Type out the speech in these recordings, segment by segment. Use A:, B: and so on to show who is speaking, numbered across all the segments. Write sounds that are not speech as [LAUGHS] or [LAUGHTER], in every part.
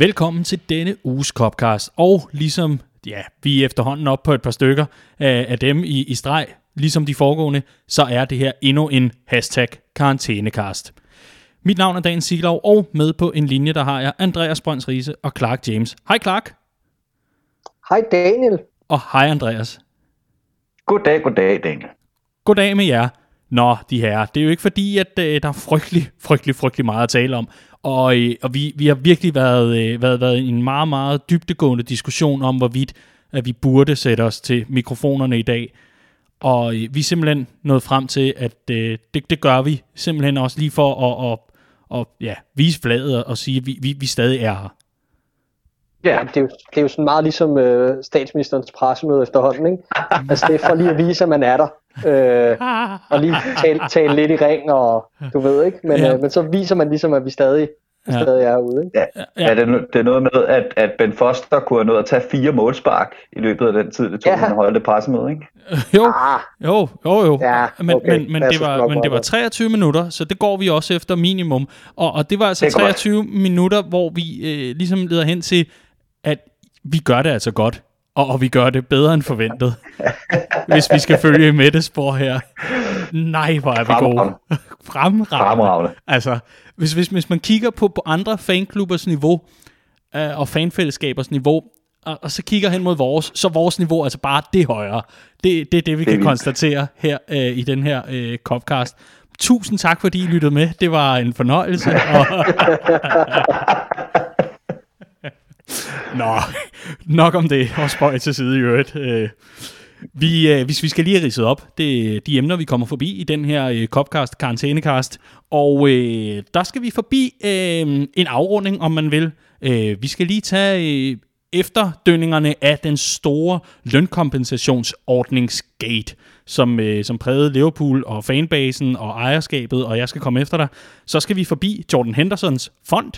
A: Velkommen til denne uges Copcast, og ligesom ja, vi er efterhånden op på et par stykker af, af dem i, i streg, ligesom de foregående, så er det her endnu en hashtag karantænekast. Mit navn er Dan Siglov, og med på en linje, der har jeg Andreas Brøns Riese og Clark James. Hej Clark.
B: Hej Daniel.
A: Og hej Andreas.
C: Goddag, goddag Daniel.
A: Goddag med jer. Nå, de her, det er jo ikke fordi, at øh, der er frygtelig, [LAUGHS] frygtelig, frygtelig meget at tale om. Og, øh, og vi, vi har virkelig været, øh, været, været i en meget, meget dybtegående diskussion om, hvorvidt at vi burde sætte os til mikrofonerne i dag. Og øh, vi er simpelthen nået frem til, at øh, det, det gør vi simpelthen også lige for at, at, at ja, vise fladet og sige, at vi, vi, vi stadig er her.
B: Ja, det er jo, det er jo sådan meget ligesom øh, statsministerens pressemøde efterhånden, ikke? Altså det er for lige at vise, at man er der. Øh, og lige tale, tale lidt i ring, og du ved ikke, men, ja. øh, men så viser man ligesom, at vi stadig, ja. stadig er ude. Ikke?
C: Ja, ja. ja det, er, det er noget med, at, at Ben Foster kunne have nået at tage fire målspark i løbet af den tid, det tog, ja. han holdt det pressemøde, ikke? [LAUGHS]
A: Jo, ah. jo, jo, jo. Ja, men, okay. men, men, det var, men det var 23 minutter, så det går vi også efter minimum. Og, og det var altså det 23 godt. minutter, hvor vi øh, ligesom leder hen til, at vi gør det altså godt og, og vi gør det bedre end forventet. hvis vi skal følge med det spor her. Nej, hvor er vi gode. Fremragende. Fremragende. Altså, hvis, hvis, hvis man kigger på, på andre fanklubbers niveau, øh, og fanfællesskabers niveau, og, og så kigger hen mod vores, så vores niveau er altså bare det højere. Det, det er det, vi det kan vildt. konstatere her øh, i den her øh, Copcast. Tusind tak, fordi I lyttede med. Det var en fornøjelse. Og [LAUGHS] Nå, nok om det, og spøj til side i øvrigt. Øh, vi, øh, hvis vi skal lige have ridset op, det de emner, vi kommer forbi i den her øh, Copcast, karantænekast. Og øh, der skal vi forbi øh, en afrunding, om man vil. Øh, vi skal lige tage øh, efterdønningerne af den store lønkompensationsordningsgate, som, øh, som prægede Liverpool og fanbasen og ejerskabet, og jeg skal komme efter dig. Så skal vi forbi Jordan Hendersons fond,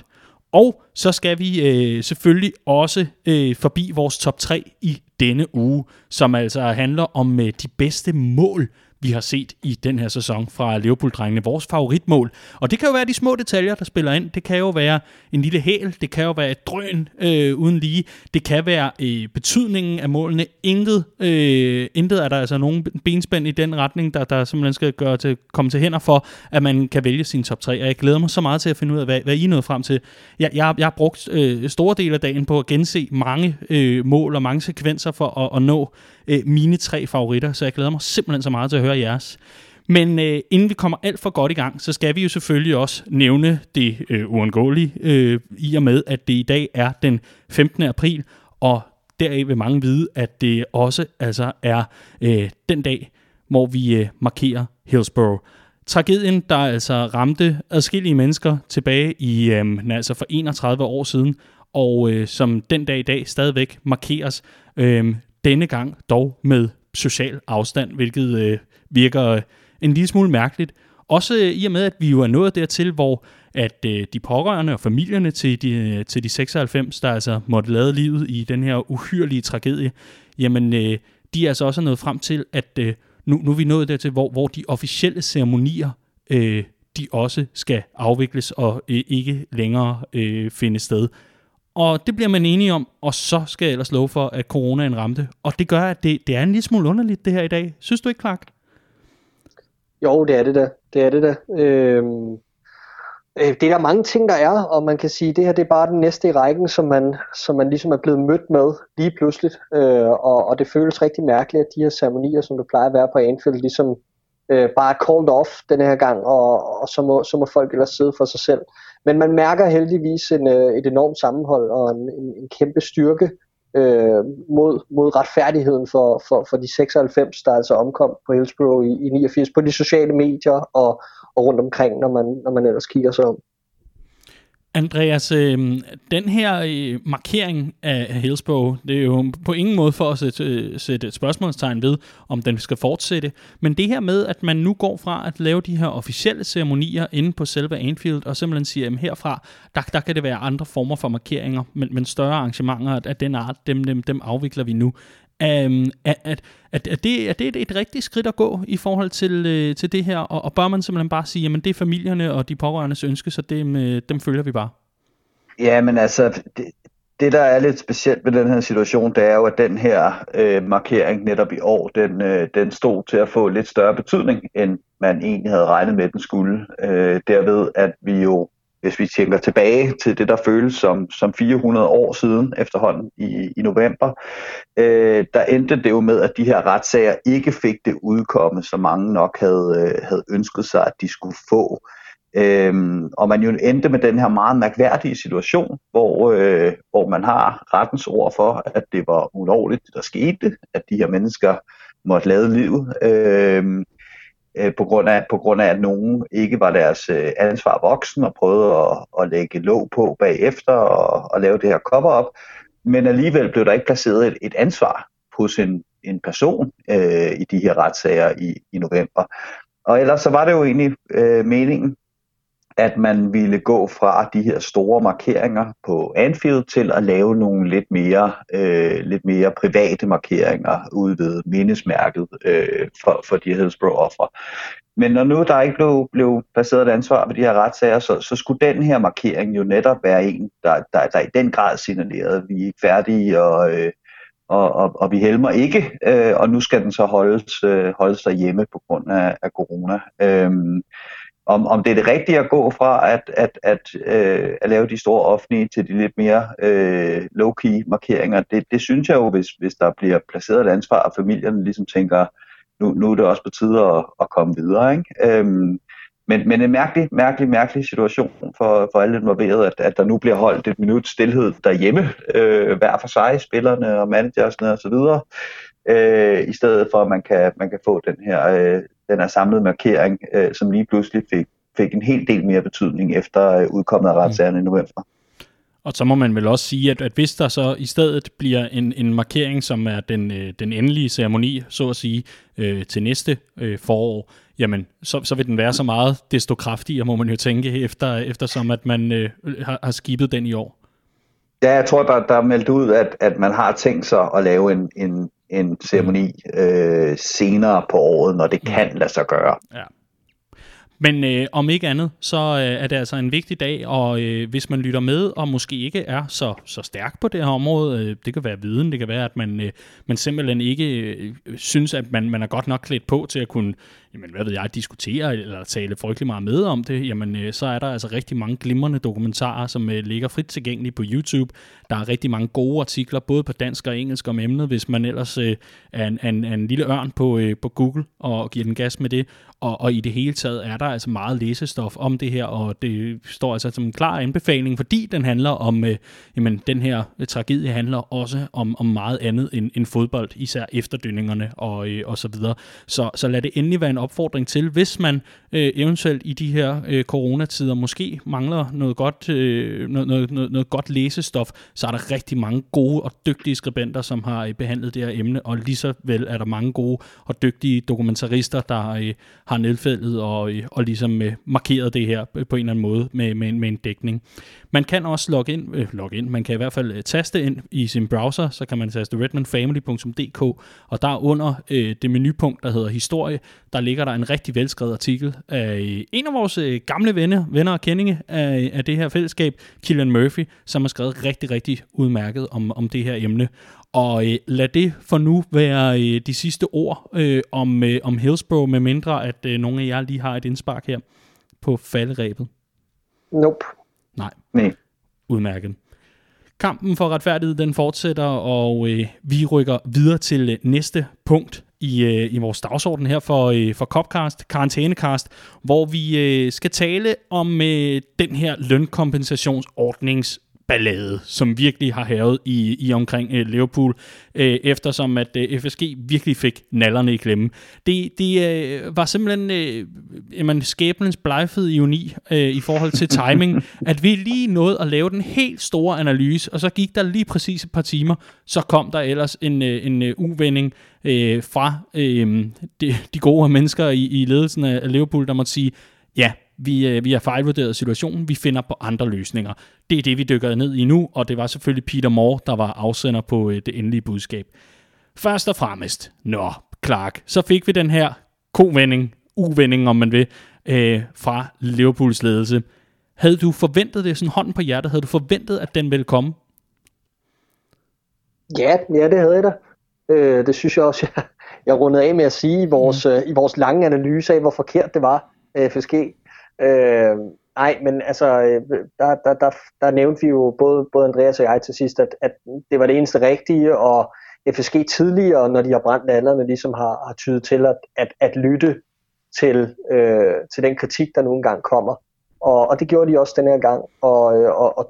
A: og så skal vi øh, selvfølgelig også øh, forbi vores top 3 i denne uge, som altså handler om øh, de bedste mål vi har set i den her sæson fra Liverpool-drengene. Vores favoritmål. Og det kan jo være de små detaljer, der spiller ind. Det kan jo være en lille hæl. Det kan jo være et drøn øh, uden lige. Det kan være øh, betydningen af målene. Intet, øh, intet er der altså nogen benspænd i den retning, der, der simpelthen skal gøre til, komme til hænder for, at man kan vælge sin top 3. Og jeg glæder mig så meget til at finde ud af, hvad, hvad I nåede frem til. Jeg, jeg, jeg har brugt øh, store dele af dagen på at gense mange øh, mål og mange sekvenser for at, at nå øh, mine tre favoritter, så jeg glæder mig simpelthen så meget til at høre jeres. Men øh, inden vi kommer alt for godt i gang, så skal vi jo selvfølgelig også nævne det øh, uundgåelige, øh, i og med, at det i dag er den 15. april, og deraf vil mange vide, at det også altså er øh, den dag, hvor vi øh, markerer Hillsborough. Tragedien, der altså ramte adskillige mennesker tilbage i, øh, altså for 31 år siden, og øh, som den dag i dag stadigvæk markeres. Øh, denne gang dog med social afstand, hvilket øh, virker øh, en lille smule mærkeligt. Også øh, i og med, at vi jo er nået dertil, hvor at øh, de pårørende og familierne til de, øh, til de 96, der altså måtte lade livet i den her uhyrlige tragedie, jamen øh, de er altså også nået frem til, at øh, nu, nu er vi nået dertil, hvor, hvor de officielle ceremonier, øh, de også skal afvikles og øh, ikke længere øh, finde sted. Og det bliver man enige om, og så skal jeg ellers love for, at coronaen ramte. Og det gør, at det, det er en lille smule underligt, det her i dag. Synes du ikke, Clark?
B: Jo, det er det da. Det er det da. Øhm, øh, det er der mange ting, der er, og man kan sige, at det her det er bare den næste i rækken, som man, som man ligesom er blevet mødt med lige pludseligt. Øh, og, og det føles rigtig mærkeligt, at de her ceremonier, som der plejer at være på Anfield, ligesom øh, bare er called off den her gang, og, og så, må, så må folk ellers sidde for sig selv. Men man mærker heldigvis en, øh, et enormt sammenhold og en, en, en kæmpe styrke øh, mod, mod retfærdigheden for, for, for de 96, der altså omkom på Hillsborough i, i 89 på de sociale medier og, og rundt omkring, når man, når man ellers kigger sig om.
A: Andreas, øh, den her øh, markering af Hillsborough, det er jo på ingen måde for at sætte, øh, sætte et spørgsmålstegn ved, om den skal fortsætte. Men det her med, at man nu går fra at lave de her officielle ceremonier inde på selve Anfield, og simpelthen siger, at herfra, der, der kan det være andre former for markeringer, men, men større arrangementer af den art, dem, dem, dem afvikler vi nu. Um, at, at, at, at det, er det et, et rigtigt skridt at gå i forhold til, øh, til det her, og, og bør man simpelthen bare sige, at det er familierne og de pårørendes ønske, så dem, øh, dem følger vi bare?
C: Ja, men altså, det, det der er lidt specielt ved den her situation, det er jo, at den her øh, markering netop i år, den, øh, den stod til at få lidt større betydning, end man egentlig havde regnet med, den skulle. Øh, derved, at vi jo, hvis vi tænker tilbage til det, der føles som, som 400 år siden efterhånden i, i november, øh, der endte det jo med, at de her retssager ikke fik det udkomme, som mange nok havde, øh, havde ønsket sig, at de skulle få. Øhm, og man jo endte med den her meget mærkværdige situation, hvor, øh, hvor man har rettens ord for, at det var ulovligt, det der skete, at de her mennesker måtte lade livet, øh, øh, på, grund af, på grund af, at nogen ikke var deres øh, ansvar voksen og prøvede at, at lægge låg på bagefter og, og lave det her cover-up. Men alligevel blev der ikke placeret et, et ansvar hos en, en person øh, i de her retssager i, i november. Og ellers så var det jo egentlig øh, meningen, at man ville gå fra de her store markeringer på Anfield til at lave nogle lidt mere, øh, lidt mere private markeringer ude ved mindesmærket øh, for, for de Hillsborough-offer. Men når nu der ikke blev, blev baseret et ansvar ved de her retssager, så, så skulle den her markering jo netop være en, der, der, der i den grad signalerede, at vi er ikke færdige, og, øh, og, og, og vi helmer ikke, øh, og nu skal den så holdes, øh, holdes derhjemme på grund af, af corona. Øh, om, om det er det rigtige at gå fra at, at, at, øh, at lave de store offentlige til de lidt mere øh, low-key markeringer, det, det synes jeg jo, hvis, hvis der bliver placeret et ansvar, og familierne ligesom tænker, nu, nu er det også på tide at, at komme videre. Ikke? Øhm, men, men en mærkelig, mærkelig, mærkelig situation for, for alle involverede, at, at der nu bliver holdt et minut stillhed derhjemme, øh, hver for sig, spillerne og managersne osv., øh, i stedet for at man kan, man kan få den her, øh, den her samlede markering, øh, som lige pludselig fik, fik en hel del mere betydning efter øh, udkommet af retssagerne mm. i november.
A: Og så må man vel også sige, at, at hvis der så i stedet bliver en, en markering, som er den, øh, den endelige ceremoni, så at sige, øh, til næste øh, forår, jamen, så, så vil den være så meget desto kraftigere, må man jo tænke, efter, eftersom at man øh, har, har skibet den i år.
C: Ja, jeg tror, der, der er meldt ud, at, at man har tænkt sig at lave en, en, en ceremoni øh, senere på året, når det kan lade sig gøre.
A: Ja. Men øh, om ikke andet, så øh, er det altså en vigtig dag, og øh, hvis man lytter med, og måske ikke er så, så stærk på det her område, øh, det kan være viden, det kan være, at man, øh, man simpelthen ikke øh, synes, at man, man er godt nok klædt på til at kunne jamen, hvad ved jeg, diskutere eller tale frygtelig meget med om det, jamen, øh, så er der altså rigtig mange glimrende dokumentarer, som øh, ligger frit tilgængelige på YouTube. Der er rigtig mange gode artikler, både på dansk og engelsk om emnet, hvis man ellers øh, er, en, en, en lille ørn på, øh, på Google og giver den gas med det. Og, og i det hele taget er der altså meget læsestof om det her, og det står altså som en klar anbefaling, fordi den handler om, øh, jamen, den her øh, tragedie handler også om, om meget andet end, end fodbold, især efterdønningerne og, øh, og så videre. Så, så lad det endelig være en opfordring til, hvis man øh, eventuelt i de her øh, coronatider måske mangler noget godt, øh, noget, noget, noget, noget godt læsestof, så er der rigtig mange gode og dygtige skribenter, som har øh, behandlet det her emne, og lige så vel er der mange gode og dygtige dokumentarister, der øh, har nedfældet og, øh, og ligesom øh, markeret det her øh, på en eller anden måde med, med, med en dækning. Man kan også logge ind, øh, logge ind, man kan i hvert fald øh, taste ind i sin browser, så kan man taste redmanfamily.dk, og der under øh, det menupunkt, der hedder historie, der ligger der en rigtig velskrevet artikel af øh, en af vores øh, gamle venner, venner og kendinge af, af det her fællesskab, Killian Murphy, som har skrevet rigtig, rigtig udmærket om, om det her emne. Og øh, lad det for nu være øh, de sidste ord øh, om, øh, om Hillsborough, med mindre at øh, nogle af jer lige har et indspark her på falderæbet.
B: Nope.
A: Nej.
C: Nej.
A: Udmærket. Kampen for retfærdighed, den fortsætter, og øh, vi rykker videre til øh, næste punkt i, øh, i vores dagsorden her for, øh, for Copcast, Karantænekast, hvor vi øh, skal tale om øh, den her lønkompensationsordnings ballade, som virkelig har havet i, i omkring øh, Liverpool, øh, eftersom at øh, FSG virkelig fik nallerne i klemme. Det, det øh, var simpelthen øh, jamen, skæbnens blegfede ironi øh, i forhold til timing, [LAUGHS] at vi lige nåede at lave den helt store analyse, og så gik der lige præcis et par timer, så kom der ellers en, øh, en uh, uvending øh, fra øh, de, de gode mennesker i, i ledelsen af Liverpool, der måtte sige, ja, vi, øh, vi har fejlvurderet situationen, vi finder på andre løsninger. Det er det, vi dykker ned i nu, og det var selvfølgelig Peter Moore, der var afsender på øh, det endelige budskab. Først og fremmest, nå, Clark, så fik vi den her kovending, uvending om man vil, øh, fra Liverpools ledelse. Havde du forventet det, sådan hånden på hjertet, havde du forventet, at den ville komme?
B: Ja, ja det havde jeg da. Øh, det synes jeg også, jeg, jeg rundede af med at sige i vores, mm. øh, i vores lange analyse af, hvor forkert det var, øh, FSG. Øh, nej, men altså, øh, der, der, der, der nævnte vi jo både, både Andreas og jeg til sidst, at, at det var det eneste rigtige, og FSG tidligere, når de har brændt alderne, ligesom har, har tydet til at, at, at lytte til, øh, til den kritik, der nogle gange kommer. Og, og det gjorde de også den her gang, og, øh, og, og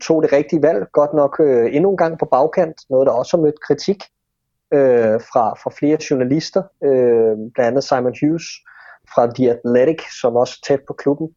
B: tog det rigtige valg, godt nok øh, endnu en gang på bagkant, noget der også har mødt kritik øh, fra, fra flere journalister, øh, blandt andet Simon Hughes fra The Athletic, som også er tæt på klubben,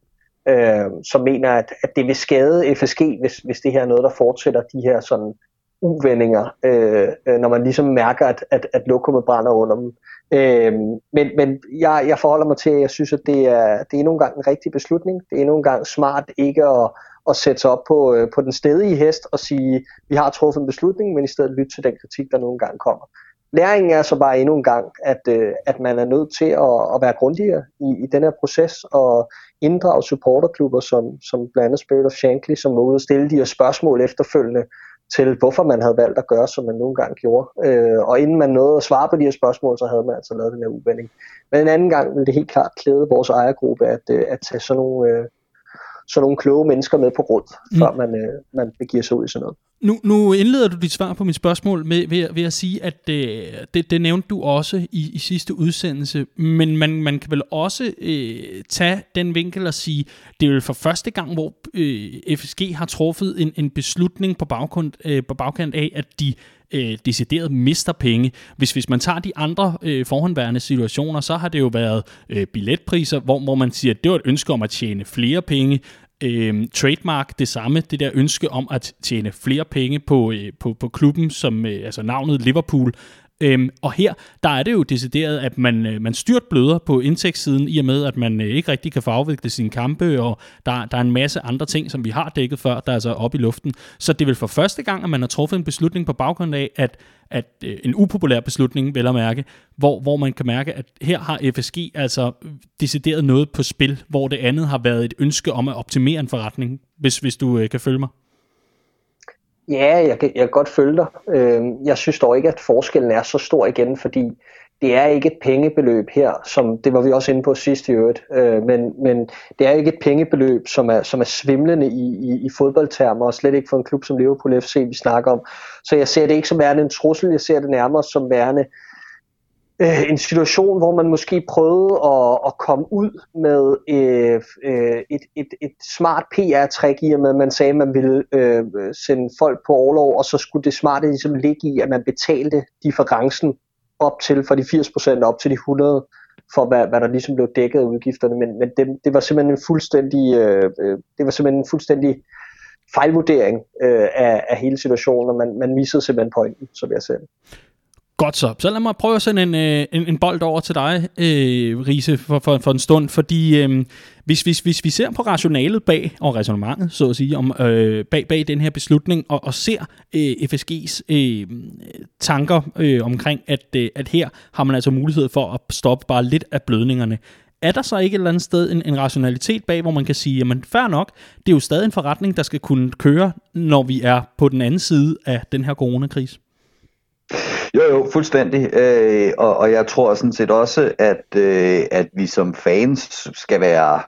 B: øh, som mener, at, at det vil skade FSG, hvis, hvis det her er noget, der fortsætter de her sådan uvendinger, øh, øh, når man ligesom mærker, at, at, at lokummet brænder under dem. Øh, men men jeg, jeg forholder mig til, at jeg synes, at det er, det er endnu en gang en rigtig beslutning. Det er endnu en gang smart ikke at, at sætte sig op på, øh, på den stedige hest og sige, vi har truffet en beslutning, men i stedet lytte til den kritik, der nogle gange kommer. Læringen er så bare endnu en gang, at, øh, at man er nødt til at, at være grundigere i, i den her proces og inddrage supporterklubber som, som blandt andet Spirit of Shankly, som må ud og stille de her spørgsmål efterfølgende til, hvorfor man havde valgt at gøre, som man nogle gange gjorde. Øh, og inden man nåede at svare på de her spørgsmål, så havde man altså lavet den her uvending. Men en anden gang ville det helt klart klæde vores ejergruppe at, øh, at tage sådan nogle, øh, sådan nogle kloge mennesker med på råd, mm. før man, øh, man begiver sig ud i sådan noget.
A: Nu, nu indleder du dit svar på mit spørgsmål med, ved, ved at sige, at det, det, det nævnte du også i, i sidste udsendelse, men man, man kan vel også øh, tage den vinkel og sige, det er vel for første gang, hvor øh, FSG har truffet en, en beslutning på baggrund, øh, på bagkant af, at de øh, decideret mister penge. Hvis, hvis man tager de andre øh, forhåndværende situationer, så har det jo været øh, billetpriser, hvor, hvor man siger, at det var et ønske om at tjene flere penge, øh, trademark det samme, det der ønske om at tjene flere penge på, øh, på, på klubben, som øh, altså navnet Liverpool. Øhm, og her, der er det jo decideret, at man, øh, man styrt bløder på indtægtssiden, i og med, at man øh, ikke rigtig kan få afviklet sine kampe, og der, der er en masse andre ting, som vi har dækket før, der er altså op i luften. Så det er vel for første gang, at man har truffet en beslutning på baggrund af, at, at øh, en upopulær beslutning, vel at mærke, hvor, hvor man kan mærke, at her har FSG altså øh, decideret noget på spil, hvor det andet har været et ønske om at optimere en forretning, hvis, hvis du øh, kan følge mig.
B: Ja, jeg kan, jeg kan godt følge dig. Øhm, jeg synes dog ikke, at forskellen er så stor igen, fordi det er ikke et pengebeløb her, som det var vi også inde på sidst i øvrigt, øh, men, men det er ikke et pengebeløb, som er, som er svimlende i, i, i fodboldtermer, og slet ikke for en klub som Liverpool FC, vi snakker om. Så jeg ser det ikke som værende en trussel, jeg ser det nærmere som værende øh, en situation, hvor man måske prøvede at, at komme ud med øh, øh, et, et, et smart PR-trick i, at man sagde, at man ville øh, sende folk på overlov, og så skulle det smarte ligesom ligge i, at man betalte differencen op til, fra de 80% op til de 100 for hvad, hvad der ligesom blev dækket af udgifterne, men, men det, det var simpelthen en fuldstændig, øh, øh, det var simpelthen en fuldstændig fejlvurdering øh, af, af hele situationen, og man, man missede simpelthen pointen, som jeg ser det.
A: Godt så. Så lad mig prøve at sende en, øh, en, en bold over til dig, øh, Riese, for, for, for en stund. Fordi øh, hvis, hvis, hvis vi ser på rationalet bag, og resonemanget, så at sige, om, øh, bag, bag den her beslutning, og, og ser øh, FSG's øh, tanker øh, omkring, at, øh, at her har man altså mulighed for at stoppe bare lidt af blødningerne, er der så ikke et eller andet sted en, en rationalitet bag, hvor man kan sige, jamen fair nok, det er jo stadig en forretning, der skal kunne køre, når vi er på den anden side af den her coronakrise?
C: Jo, jo, fuldstændig. Øh, og, og jeg tror sådan set også, at, øh, at vi som fans skal være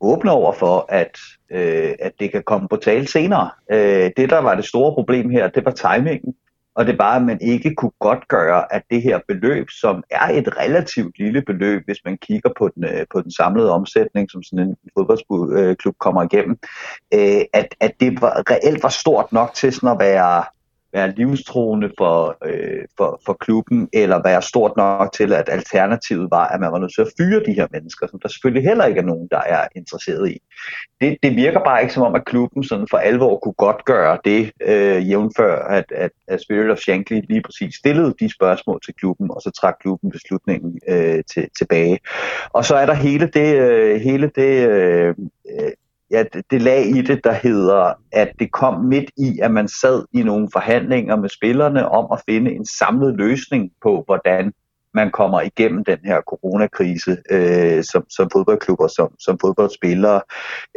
C: åbne over for, at, øh, at det kan komme på tale senere. Øh, det, der var det store problem her, det var timingen. Og det var, at man ikke kunne godt gøre, at det her beløb, som er et relativt lille beløb, hvis man kigger på den, øh, på den samlede omsætning, som sådan en fodboldklub øh, kommer igennem, øh, at, at det var, reelt var stort nok til sådan at være være livstruende for, øh, for, for klubben, eller være stort nok til, at alternativet var, at man var nødt til at fyre de her mennesker, som der selvfølgelig heller ikke er nogen, der er interesseret i. Det, det virker bare ikke som om, at klubben sådan for alvor kunne godt gøre det, øh, jævnfør at, at, at Spirit of Shankly lige præcis stillede de spørgsmål til klubben, og så trak klubben beslutningen øh, til, tilbage. Og så er der hele det, øh, hele det øh, ja, det, det lag i det, der hedder, at det kom midt i, at man sad i nogle forhandlinger med spillerne om at finde en samlet løsning på, hvordan man kommer igennem den her coronakrise øh, som, som fodboldklubber, som, som fodboldspillere.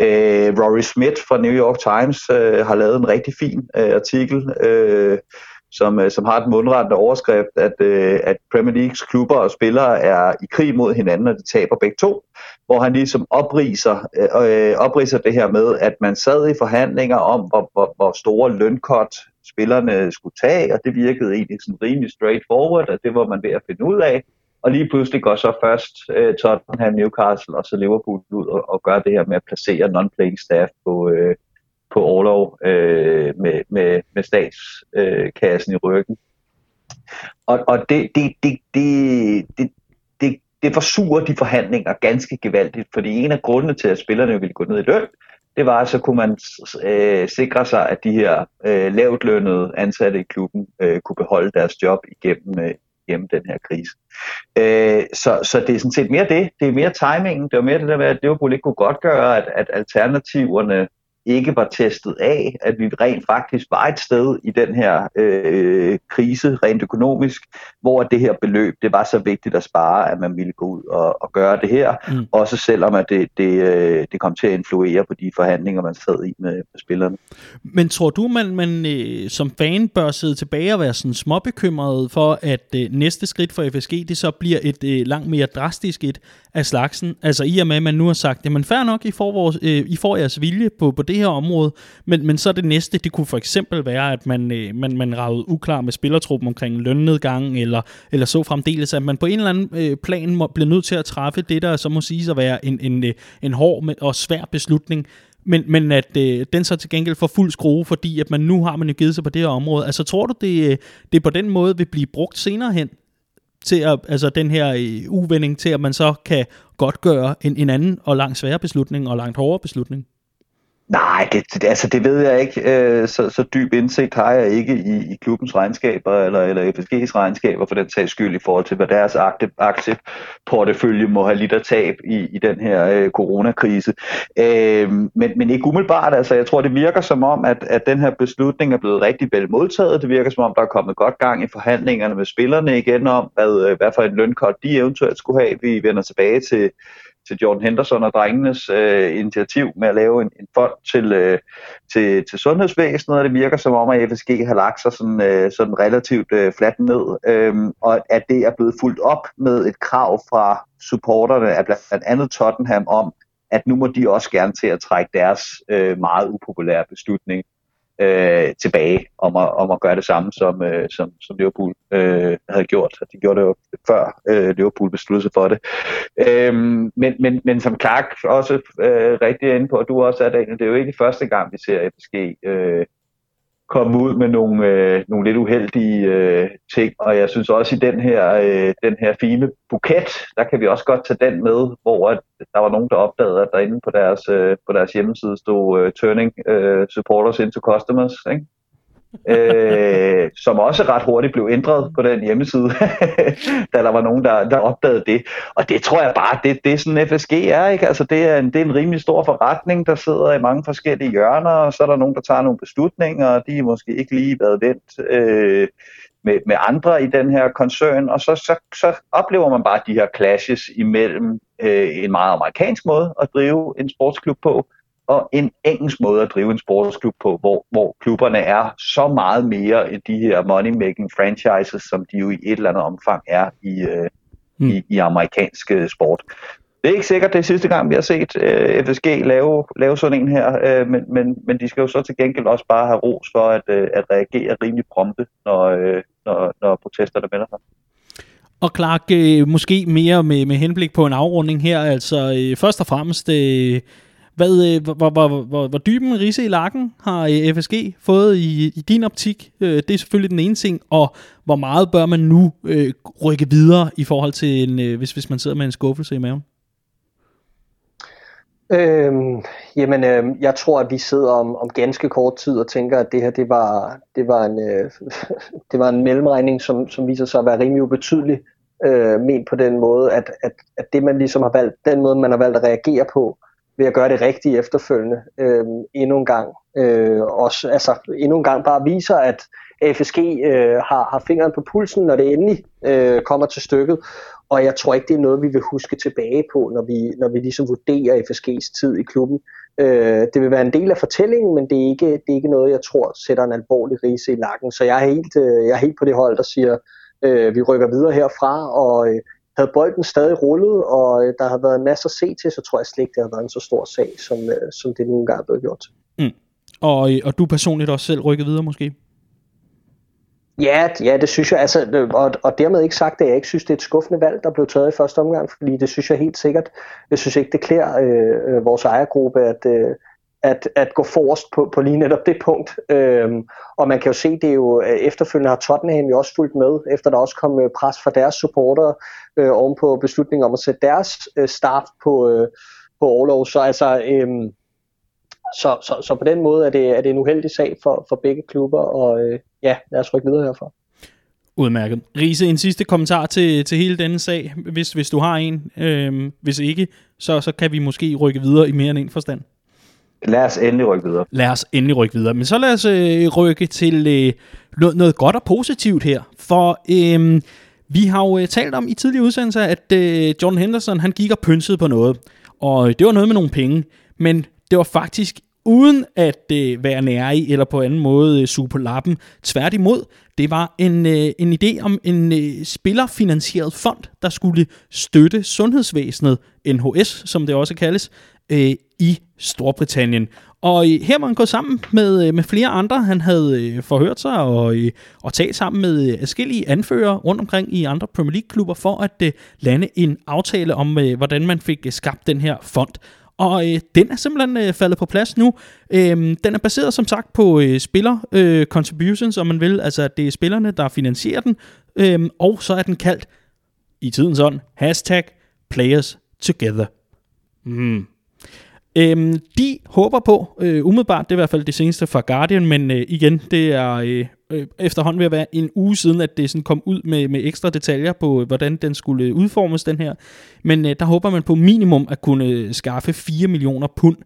C: Øh, Rory Smith fra New York Times øh, har lavet en rigtig fin øh, artikel, øh, som, øh, som har den mundrette overskrift, at, øh, at Premier Leagues klubber og spillere er i krig mod hinanden, og de taber begge to, hvor han ligesom opriser, øh, øh opriser det her med, at man sad i forhandlinger om, hvor, hvor, hvor store lønkort spillerne skulle tage, og det virkede egentlig sådan rimelig straightforward, at det var man ved at finde ud af. Og lige pludselig går så først øh, Tottenham, Newcastle og så Liverpool ud og, og gør det her med at placere non-playing staff på, øh, på overlov øh, med, med, med statskassen øh, i ryggen. Og, og det, det, det, det, det, det, det forsurer de forhandlinger ganske gevaldigt, fordi en af grundene til, at spillerne ville gå ned i løn, det var, at så kunne man øh, sikre sig, at de her øh, lavt lønnede ansatte i klubben øh, kunne beholde deres job igennem, øh, igennem den her krise. Øh, så, så det er sådan set mere det. Det er mere timingen. Det var mere det der med, at Liverpool ikke kunne godt gøre, at, at alternativerne ikke var testet af, at vi rent faktisk var et sted i den her øh, krise, rent økonomisk, hvor det her beløb, det var så vigtigt at spare, at man ville gå ud og, og gøre det her, mm. også selvom at det, det, øh, det kom til at influere på de forhandlinger, man sad i med, med spillerne.
A: Men tror du, man, man øh, som fan bør sidde tilbage og være sådan småbekymret for, at øh, næste skridt for FSG, det så bliver et øh, langt mere drastisk et af slagsen? Altså i og med, at man nu har sagt, jamen fair nok, I får, vores, øh, I får jeres vilje på, på det her område, men, men så det næste, det kunne for eksempel være, at man, øh, man, man ragede uklar med spillertruppen omkring lønnedgang, eller, eller så fremdeles, at man på en eller anden øh, plan må, bliver nødt til at træffe det, der så må sige at være en, en, øh, en hård og svær beslutning, men, men at øh, den så til gengæld får fuld skrue, fordi at man nu har man jo givet sig på det her område. Altså tror du, det, øh, det på den måde vil blive brugt senere hen, til at, altså den her øh, uvending til, at man så kan godt gøre en, en anden og langt sværere beslutning og langt hårdere beslutning?
C: Nej, det, det, altså det ved jeg ikke. Øh, så, så dyb indsigt har jeg ikke i, i klubbens regnskaber eller, eller FSG's regnskaber for den sags skyld i forhold til, hvad deres aktieportefølje må have lidt at tab i, i den her øh, coronakrise. Øh, men, men ikke umiddelbart. Altså, jeg tror, det virker som om, at, at den her beslutning er blevet rigtig vel modtaget. Det virker som om, der er kommet godt gang i forhandlingerne med spillerne igen om, hvad, øh, hvad for en lønkort de eventuelt skulle have. Vi vender tilbage til til Jordan Henderson og drengenes øh, initiativ med at lave en, en fond til, øh, til, til sundhedsvæsenet, og det virker som om, at FSG har lagt sig sådan, øh, sådan relativt øh, fladt ned, øh, og at det er blevet fuldt op med et krav fra supporterne af blandt andet Tottenham om, at nu må de også gerne til at trække deres øh, meget upopulære beslutning øh, tilbage om at, om at gøre det samme, som, øh, som, som Liverpool øh, havde gjort. De gjorde det jo før øh, Liverpool besluttede sig for det. Øh, men, men, men som Clark også øh, rigtig inde på, og du også er Daniel, det er jo ikke første gang, vi ser FSG øh, komme ud med nogle, øh, nogle lidt uheldige øh, ting, og jeg synes også i den her, øh, den her fine buket, der kan vi også godt tage den med, hvor at der var nogen, der opdagede, at derinde på deres, øh, på deres hjemmeside stod øh, turning øh, supporters into customers, ikke? Øh, som også ret hurtigt blev ændret på den hjemmeside, [LAUGHS] da der var nogen, der, der opdagede det. Og det tror jeg bare, det, det er sådan FSG er, ikke? Altså det er, en, det er en rimelig stor forretning, der sidder i mange forskellige hjørner, og så er der nogen, der tager nogle beslutninger, og de er måske ikke lige været vendt øh, med, med andre i den her koncern, og så, så, så oplever man bare de her clashes imellem øh, en meget amerikansk måde at drive en sportsklub på, og en engelsk måde at drive en sportsklub på, hvor, hvor klubberne er så meget mere end de her money-making franchises, som de jo i et eller andet omfang er i, øh, mm. i, i amerikansk øh, sport. Det er ikke sikkert, det er sidste gang, vi har set øh, FSG lave, lave sådan en her, øh, men, men, men de skal jo så til gengæld også bare have ros for at, øh, at reagere rimelig prompte, når, øh, når, når protesterne melder sig.
A: Og Clark, øh, måske mere med, med henblik på en afrunding her, altså øh, først og fremmest... Øh, hvad, øh, hvor, hvor, hvor, hvor, hvor dyb risse i lakken har øh, FSG fået i, i din optik? Øh, det er selvfølgelig den ene ting, og hvor meget bør man nu øh, rykke videre i forhold til, en, øh, hvis, hvis man sidder med en skuffelse i maven?
B: Øhm, jamen, øh, jeg tror, at vi sidder om, om ganske kort tid og tænker, at det her det var, det var, en, øh, [LAUGHS] det var en mellemregning, som, som viser sig at være rimelig ubetydelig, øh, ment på den måde, at, at, at det man ligesom har valgt, den måde man har valgt at reagere på, ved at gøre det rigtige efterfølgende øh, endnu en gang. Øh, også, altså, endnu en gang bare viser, at, FSG øh, har, har fingeren på pulsen, når det endelig øh, kommer til stykket. Og jeg tror ikke, det er noget, vi vil huske tilbage på, når vi, når vi ligesom vurderer FSG's tid i klubben. Øh, det vil være en del af fortællingen, men det er, ikke, det er ikke noget, jeg tror sætter en alvorlig rise i lakken. Så jeg er helt, øh, jeg er helt på det hold, der siger, øh, vi rykker videre herfra, og øh, havde bolden stadig rullet, og øh, der havde været en masse at se til, så tror jeg slet ikke, det havde været en så stor sag, som, øh, som det nogle gange er blevet gjort.
A: Mm. Og, øh, og du personligt også selv rykket videre måske?
B: Ja, ja, det synes jeg, altså, og, og dermed ikke sagt, at jeg ikke synes, det er et skuffende valg, der blev taget i første omgang, fordi det synes jeg helt sikkert. Jeg synes ikke, det klæder øh, vores ejergruppe, at, øh, at, at gå forrest på, på lige netop det punkt. Øhm, og man kan jo se, det er jo øh, efterfølgende har Tottenham jo også fulgt med, efter der også kom øh, pres fra deres supportere øh, oven på beslutningen om at sætte deres øh, staff på, øh, på overlov. Så altså, øh, så, så, så på den måde er det, er det en uheldig sag for, for begge klubber, og øh, ja, lad os rykke videre herfra.
A: Udmærket. Riese, en sidste kommentar til, til hele denne sag, hvis, hvis du har en. Øhm, hvis ikke, så, så kan vi måske rykke videre i mere end en forstand.
C: Lad os endelig rykke videre.
A: Lad os endelig rykke videre. Men så lad os øh, rykke til øh, noget, noget godt og positivt her. For øh, vi har jo øh, talt om i tidligere udsendelser, at øh, John Henderson han gik og pynsede på noget. Og det var noget med nogle penge. Men det var faktisk uden at øh, være nære i eller på anden måde øh, suge på lappen. Tværtimod, det var en, øh, en idé om en øh, spillerfinansieret fond, der skulle støtte sundhedsvæsenet, NHS som det også kaldes, øh, i Storbritannien. Og øh, her var han gået sammen med, øh, med flere andre. Han havde øh, forhørt sig og, øh, og talt sammen med øh, forskellige anfører rundt omkring i andre Premier League-klubber for at øh, lande en aftale om, øh, hvordan man fik øh, skabt den her fond. Og øh, den er simpelthen øh, faldet på plads nu. Øhm, den er baseret som sagt på øh, spiller øh, contributions, om man vil. Altså at det er spillerne, der finansierer den. Øhm, og så er den kaldt i tidens ånd hashtag players together. Mm. Øhm, de håber på, øh, umiddelbart, det er i hvert fald det seneste fra Guardian, men øh, igen, det er øh, øh, efterhånden ved at være en uge siden, at det sådan kom ud med, med ekstra detaljer på, øh, hvordan den skulle øh, udformes, den her. Men øh, der håber man på minimum at kunne øh, skaffe 4 millioner pund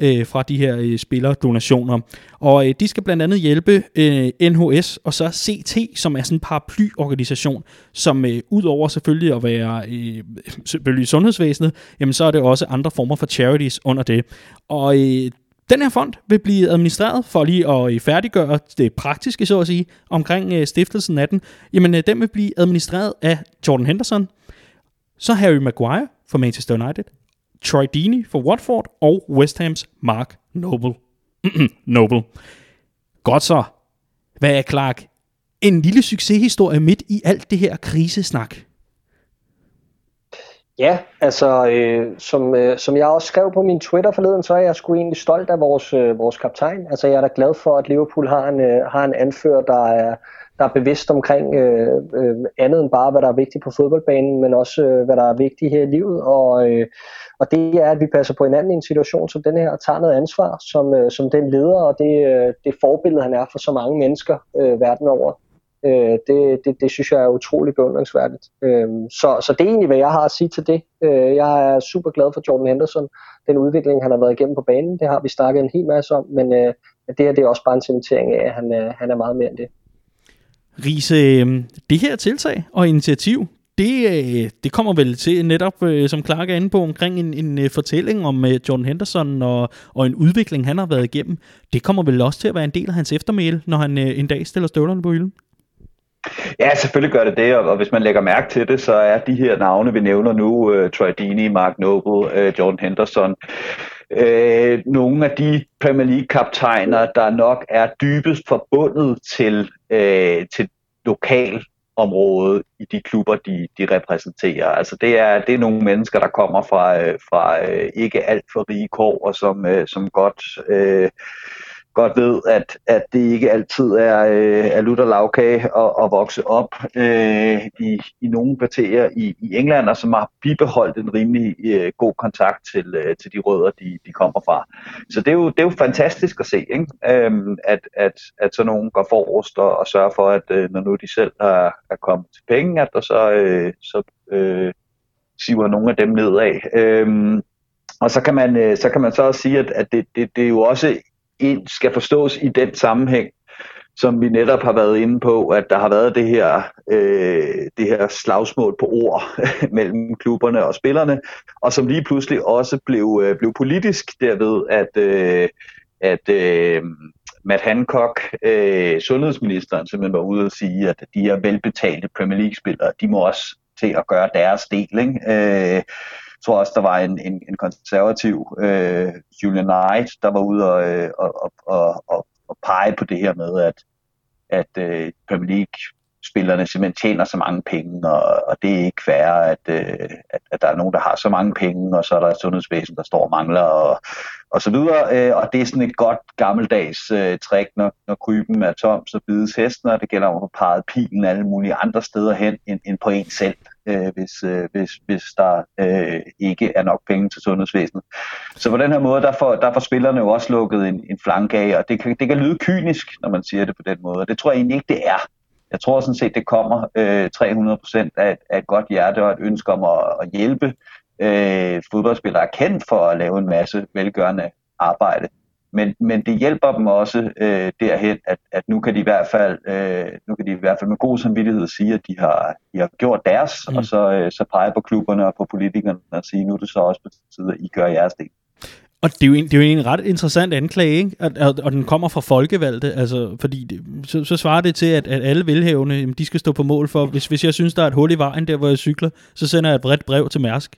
A: øh, fra de her øh, spillerdonationer. Og øh, de skal blandt andet hjælpe øh, NHS og så CT, som er sådan en paraplyorganisation, som øh, udover selvfølgelig at være øh, selvfølgelig sundhedsvæsenet, jamen så er det også andre former for charities under det. Og øh, den her fond vil blive administreret for lige at øh, færdiggøre det praktiske, så at sige, omkring øh, stiftelsen af den. Jamen, øh, den vil blive administreret af Jordan Henderson, så Harry Maguire for Manchester United, Troy Deeney for Watford og West Hams Mark Noble. [CLEARS THROAT] Noble. Godt så. Hvad er Clark? En lille succeshistorie midt i alt det her krisesnak.
B: Ja, altså øh, som, øh, som jeg også skrev på min Twitter forleden, så er jeg sgu egentlig stolt af vores, øh, vores kaptajn. Altså jeg er da glad for, at Liverpool har en, øh, har en anfører, der er, der er bevidst omkring øh, øh, andet end bare, hvad der er vigtigt på fodboldbanen, men også øh, hvad der er vigtigt her i livet. Og, øh, og det er, at vi passer på hinanden i en situation som den her, og tager noget ansvar som, øh, som den leder, og det, øh, det forbillede, han er for så mange mennesker øh, verden over. Øh, det, det, det synes jeg er utrolig beundringsværdigt. Øh, så, så det er egentlig, hvad jeg har at sige til det. Øh, jeg er super glad for Jordan Henderson. Den udvikling, han har været igennem på banen, det har vi snakket en hel masse om, men øh, det her det er også bare en cementering af, at han, øh, han er meget mere end det.
A: Riese, øhm, det her tiltag og initiativ, det, øh, det kommer vel til netop, øh, som Clark er inde på, omkring en, en øh, fortælling om John Henderson og, og en udvikling, han har været igennem. Det kommer vel også til at være en del af hans eftermæle, når han en dag stiller støvlerne på hylden?
C: Ja, selvfølgelig gør det det, og, hvis man lægger mærke til det, så er de her navne, vi nævner nu, uh, Troy Deeney, Mark Noble, uh, John Henderson, uh, nogle af de Premier League-kaptajner, der nok er dybest forbundet til, uh, til lokal område i de klubber, de, de repræsenterer. Altså det er, det er nogle mennesker, der kommer fra, øh, fra øh, ikke alt for rige kår, og som, øh, som godt øh, godt ved, at, at det ikke altid er, øh, er lutter lavkage at, at vokse op øh, i, i nogle kvarterer i, i England, og som har bibeholdt en rimelig øh, god kontakt til, øh, til de rødder, de, de kommer fra. Så det er jo, det er jo fantastisk at se, ikke? Øhm, at, at, at sådan nogen går forrest og, og sørger for, at øh, når nu de selv er, er kommet til penge, at der så, øh, så øh, siver nogle af dem nedad. Øhm, og så kan man øh, så kan man så også sige, at, at det, det, det er jo også ind, skal forstås i den sammenhæng som vi netop har været inde på, at der har været det her, øh, det her slagsmål på ord [LAUGHS] mellem klubberne og spillerne, og som lige pludselig også blev, øh, blev politisk derved, at, øh, at øh, Matt Hancock, øh, sundhedsministeren, simpelthen var ude og sige, at de her velbetalte Premier League-spillere, de må også til at gøre deres del. Ikke? Øh, jeg tror også, der var en, en, en konservativ, øh, Julian Knight, der var ude og, øh, og, og, og, og pege på det her med, at, at øh, Premier League spillerne simpelthen tjener så mange penge, og, og det er ikke fair, at, øh, at, at der er nogen, der har så mange penge, og så er der et sundhedsvæsen, der står og mangler, og, og så videre. Øh, og det er sådan et godt gammeldags øh, trick, når, når kryben er tom, så bides hesten, og det gælder om at pege pilen alle mulige andre steder hen, end, end på en selv, øh, hvis, øh, hvis, hvis der øh, ikke er nok penge til sundhedsvæsenet. Så på den her måde, der får, der får spillerne jo også lukket en, en flanke af, og det kan, det kan lyde kynisk, når man siger det på den måde, og det tror jeg egentlig ikke, det er. Jeg tror sådan set, det kommer øh, 300% af, af et godt hjerte og et ønske om at, at hjælpe øh, fodboldspillere er kendt for at lave en masse velgørende arbejde. Men, men det hjælper dem også øh, derhen, at, at nu kan de i hvert fald øh, nu kan de i hvert fald med god samvittighed sige, at de har, de har gjort deres, mm. og så, øh, så pege på klubberne og på politikerne og sige, nu er det så også på tide, at I gør jeres del.
A: Og det er, jo en, det er jo en ret interessant anklage, ikke? At, og, og den kommer fra folkevalgte, altså, fordi det, så, så svarer det til, at, at alle velhævende, jamen, de skal stå på mål for, hvis, hvis jeg synes, der er et hul i vejen, der hvor jeg cykler, så sender jeg et bredt brev til Mærsk.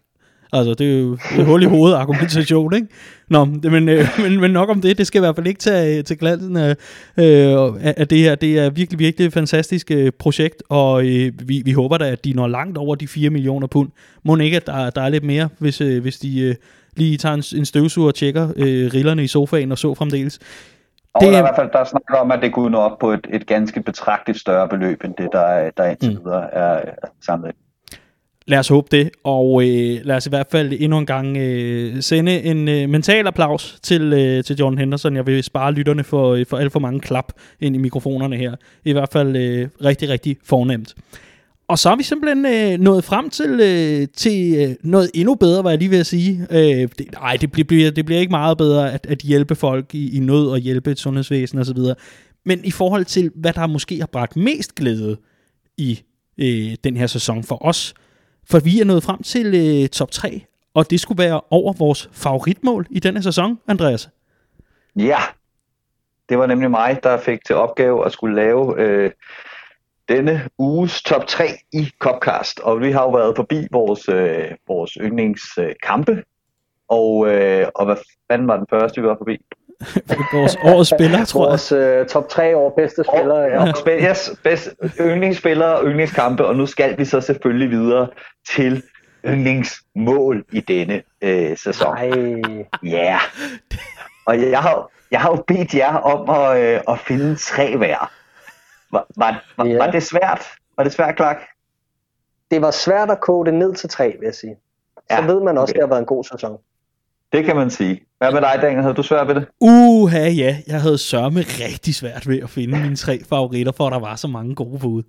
A: Altså, det er jo et hul i hovedet argumentation, ikke? Nå, men, øh, [LAUGHS] men, men nok om det. Det skal i hvert fald ikke tage til glansen af, øh, af det her. Det er virkelig, virkelig et fantastisk øh, projekt, og øh, vi, vi håber da, at de når langt over de 4 millioner pund. Må ikke, at der, der er lidt mere, hvis, øh, hvis de øh, lige tager en, en støvsuger og tjekker øh, rillerne i sofaen og så fremdeles.
C: Og det, der er i hvert fald der snakker om, at det kunne nå op på et, et ganske betragteligt større beløb, end det, der, der indtil mm. videre er, er samlet
A: Lad os håbe det, og øh, lad os i hvert fald endnu en gang øh, sende en øh, mental applaus til, øh, til John Henderson. Jeg vil spare lytterne for, øh, for alt for mange klap ind i mikrofonerne her. I hvert fald øh, rigtig, rigtig fornemt. Og så er vi simpelthen øh, nået frem til, øh, til øh, noget endnu bedre, hvad jeg lige vil sige. Øh, det, nej, det bliver, det bliver ikke meget bedre at, at hjælpe folk i, i nød og hjælpe et sundhedsvæsen osv. Men i forhold til, hvad der måske har bragt mest glæde i øh, den her sæson for os, for vi er nået frem til øh, top 3, og det skulle være over vores favoritmål i denne sæson, Andreas.
C: Ja, det var nemlig mig, der fik til opgave at skulle lave øh, denne uges top 3 i Copcast. Og vi har jo været forbi vores, øh, vores yndlingskampe. Øh, og, øh, og hvad fanden var den første, vi var forbi? [LAUGHS]
A: vores årets spiller, tror jeg.
B: Vores øh, top 3 år bedste spillere,
C: ja. Yes, bedst, yndlingsspillere og yndlingskampe, og nu skal vi så selvfølgelig videre til yndlingsmål i denne øh, sæson. Ja. Yeah. Og jeg har, jeg har jo bedt jer om at, øh, at finde tre hver. Var, var, var, yeah. var det svært? Var det svært, Clark?
B: Det var svært at kode det ned til tre, vil jeg sige. Så ja, ved man også, okay. at det har været en god sæson.
C: Det kan man sige. Hvad med dig, Daniel? Havde du svært ved det?
A: Uha, ja. Jeg havde sørme rigtig svært ved at finde mine tre favoritter, for der var så mange gode bud.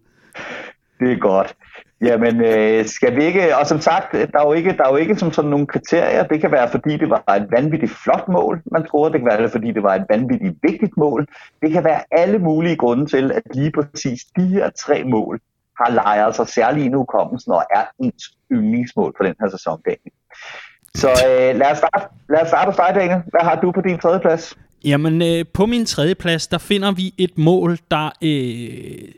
C: Det er godt. Jamen, øh, skal vi ikke... Og som sagt, der er jo ikke, der er jo ikke som sådan nogle kriterier. Det kan være, fordi det var et vanvittigt flot mål, man tror. Det kan være, fordi det var et vanvittigt vigtigt mål. Det kan være alle mulige grunde til, at lige præcis de her tre mål har lejret sig særligt i hukommelsen og er ens yndlingsmål for den her sæson, Daniel. Så øh, lad, os starte, lad os starte hos dig, Daniel. Hvad har du på din tredje plads?
A: Jamen, øh, på min tredje plads, der finder vi et mål, der øh,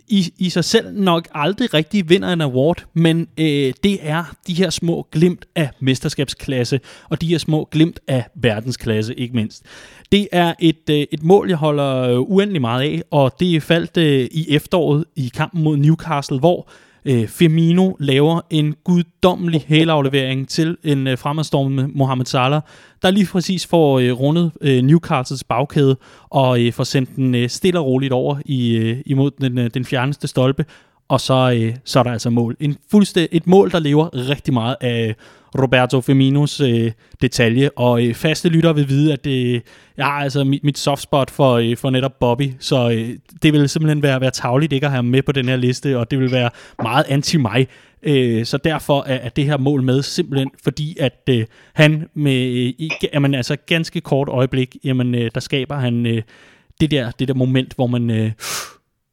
A: i, i sig selv nok aldrig rigtig vinder en award, men øh, det er de her små glimt af mesterskabsklasse, og de her små glimt af verdensklasse, ikke mindst. Det er et, øh, et mål, jeg holder øh, uendelig meget af, og det faldt øh, i efteråret i kampen mod Newcastle, hvor øh, Øh, Firmino laver en guddommelig hælaflevering til en øh, fremadstormende Mohamed Salah, der lige præcis får øh, rundet øh, Newcastles bagkæde og øh, får sendt den øh, stille og roligt over i, øh, imod den, øh, den fjerneste stolpe, og så, øh, så er der altså mål. En fuldstæ- et mål, der lever rigtig meget af Roberto Firminos øh, detalje, og øh, faste lytter vil vide, at øh, det ja, altså mit, mit softspot for, øh, for netop Bobby, så øh, det vil simpelthen være, være tavligt ikke at have ham med på den her liste, og det vil være meget anti-mig. Øh, så derfor er, er det her mål med simpelthen, fordi at øh, han med øh, jamen, altså ganske kort øjeblik, jamen, øh, der skaber han øh, det, der, det der moment, hvor man... Øh,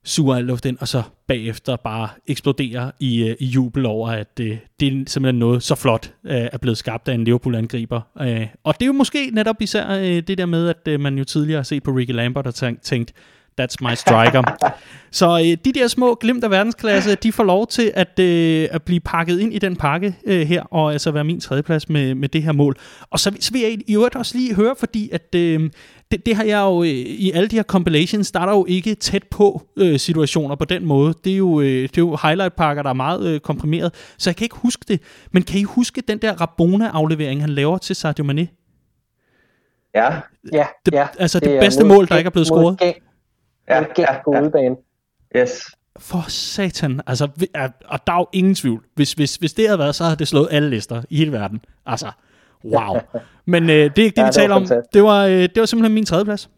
A: suger al luft ind, og så bagefter bare eksploderer i, øh, i jubel over, at øh, det er simpelthen noget så flot øh, er blevet skabt af en Liverpool-angriber. Øh, og det er jo måske netop især øh, det der med, at øh, man jo tidligere har set på Ricky Lambert og tænkt, tænkt That's my striker. [LAUGHS] så øh, de der små glimt af verdensklasse, de får lov til at, øh, at blive pakket ind i den pakke øh, her, og altså være min tredjeplads med, med det her mål. Og så, så vil jeg i øvrigt også lige høre, fordi at øh, det, det har jeg jo øh, i alle de her compilations, er der jo ikke tæt på øh, situationer på den måde. Det er jo, øh, det er jo highlight-pakker, der er meget øh, komprimeret, så jeg kan ikke huske det. Men kan I huske den der Rabona-aflevering, han laver til Sadio Mane?
C: Ja.
B: Ja,
A: det,
B: ja.
A: Altså det, det bedste mål, der ikke er blevet scoret.
B: Ja, ja, ja, på udebane.
C: Yes.
A: For satan. Altså, og der er jo ingen tvivl. Hvis, hvis, hvis det havde været, så havde det slået alle lister i hele verden. Altså, wow. Men øh, det er ikke det, ja, vi taler om. Det var, øh, det var simpelthen min tredje plads.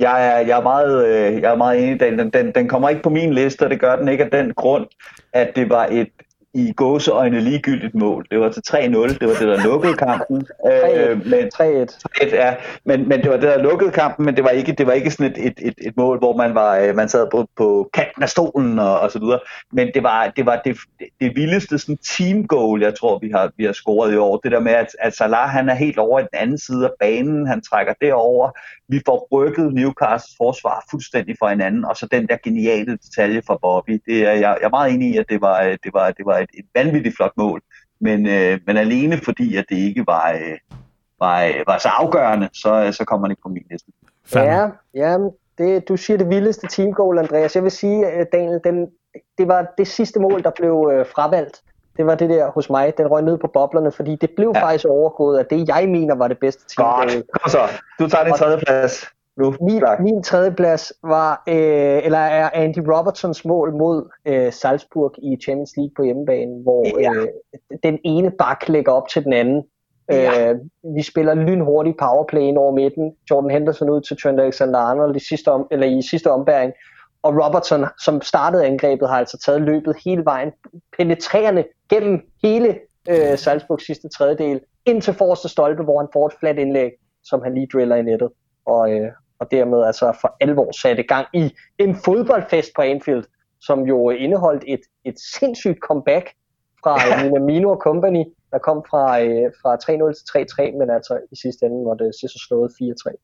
C: Jeg er, jeg er, meget, øh, jeg er meget enig. Den, den, den kommer ikke på min liste, og det gør den ikke af den grund, at det var et i gåseøjne ligegyldigt mål. Det var til 3-0, det var det, der lukkede kampen.
B: 3-1. Øh, men,
C: 3-1. ja, men, men det var det, der lukkede kampen, men det var ikke, det var ikke sådan et, et, et, et mål, hvor man var øh, man sad på, på kanten af stolen og, og så videre. Men det var det, var det, det vildeste sådan team goal, jeg tror, vi har, vi har scoret i år. Det der med, at, at Salah han er helt over i den anden side af banen, han trækker derover. Vi får rykket Newcastles forsvar fuldstændig fra hinanden, og så den der geniale detalje fra Bobby. Det er, jeg, jeg er meget enig i, at det var, det var, det var et, et vanvittigt flot mål. Men, øh, men alene fordi, at det ikke var, øh, var, øh, var så afgørende, så, så kommer man ikke på min liste.
B: Ja, ja det, du siger det vildeste teamgoal, Andreas. Jeg vil sige, at Daniel, den, det var det sidste mål, der blev øh, fravalgt. Det var det der hos mig, den røg ned på boblerne, fordi det blev ja. faktisk overgået af det, jeg mener var det bedste teamgoal.
C: Godt, kom så. Du tager din tredje plads
B: nu. Min, min tredje plads var, øh, eller er Andy Robertsons mål mod øh, Salzburg i Champions League på hjemmebane, hvor ja. øh, den ene bak lægger op til den anden. Ja. Øh, vi spiller lynhurtigt powerplay ind over midten. Jordan Henderson ud til Trent Alexander-Arnold i sidste, om, eller i sidste ombæring. Og Robertson, som startede angrebet, har altså taget løbet hele vejen, penetrerende gennem hele øh, Salzburgs sidste tredjedel, ind til forreste stolpe, hvor han får et fladt indlæg, som han lige driller i nettet. Og, øh, og dermed altså for alvor satte gang i en fodboldfest på Anfield, som jo indeholdt et, et sindssygt comeback fra [LAUGHS] Minamino Company, der kom fra, øh, fra 3-0 til 3-3, men altså i sidste ende var det så slået 4-3.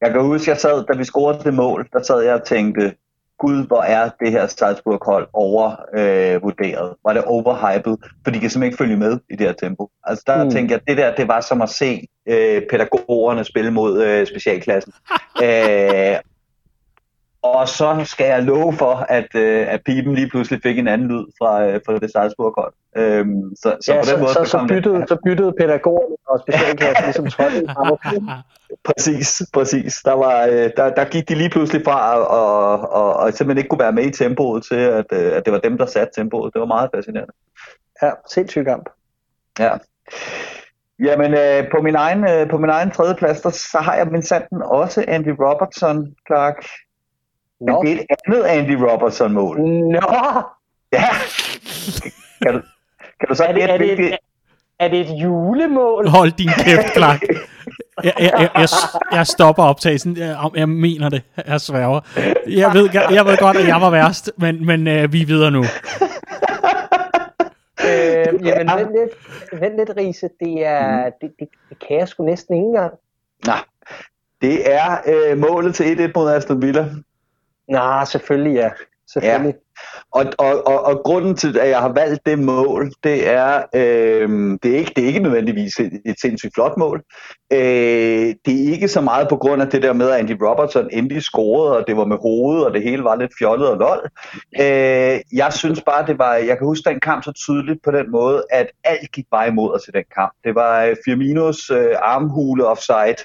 C: Jeg kan huske, jeg sad, da vi scorede det mål, der sad jeg og tænkte, gud, hvor er det her Salzburg-hold overvurderet. Øh, var det overhypet? For de kan simpelthen ikke følge med i det her tempo. Altså der mm. tænkte jeg, det der, det var som at se øh, pædagogerne spille mod øh, specialklassen. Æh, [LAUGHS] øh, og så skal jeg love for, at, øh, at pipen lige pludselig fik en anden lyd fra, øh, fra det Salzburg-hold. Øhm, så, så
B: ja,
C: på den
B: så,
C: måde,
B: så, så, byttede, så byttede pædagogerne og specialklassen ligesom trådte [LAUGHS]
C: Præcis, præcis. Der, var, øh, der, der gik de lige pludselig fra at og, og, og simpelthen ikke kunne være med i tempoet til, at, øh, at det var dem, der satte tempoet. Det var meget fascinerende.
B: Ja, sindssygt kamp.
C: Ja. Jamen, øh, på min egen, øh, på min egen tredje plads, der, så har jeg min sanden også Andy Robertson, Clark. Men det er et andet Andy Robertson-mål.
B: Nå!
C: Ja! Kan du, kan du så
B: er det, er, det et, er det et julemål?
A: Hold din kæft, Clark. Jeg, jeg, jeg, jeg, jeg stopper optagelsen. Jeg, jeg mener det. Jeg sværger. Jeg ved, jeg ved godt, at jeg var værst, men, men uh, vi er videre nu.
B: øh, jamen, vent lidt, vent lidt, Riese. Det, er, mm. det, det, det kan jeg sgu næsten ikke engang.
C: Nej, det er øh, målet til 1-1 mod Aston Villa.
B: Nej, selvfølgelig ja. Selvfølgelig. Ja.
C: Og, og, og, og grunden til, at jeg har valgt det mål, det er, øh, det er ikke, det er ikke nødvendigvis et, et sindssygt flot mål. Øh, det er ikke så meget på grund af det der med, at Andy Robertson endelig scorede, og det var med hovedet, og det hele var lidt fjollet og lol. Øh, jeg synes bare, det var, jeg kan huske den kamp så tydeligt på den måde, at alt gik bare imod os i den kamp. Det var øh, Firminos øh, armhule offside.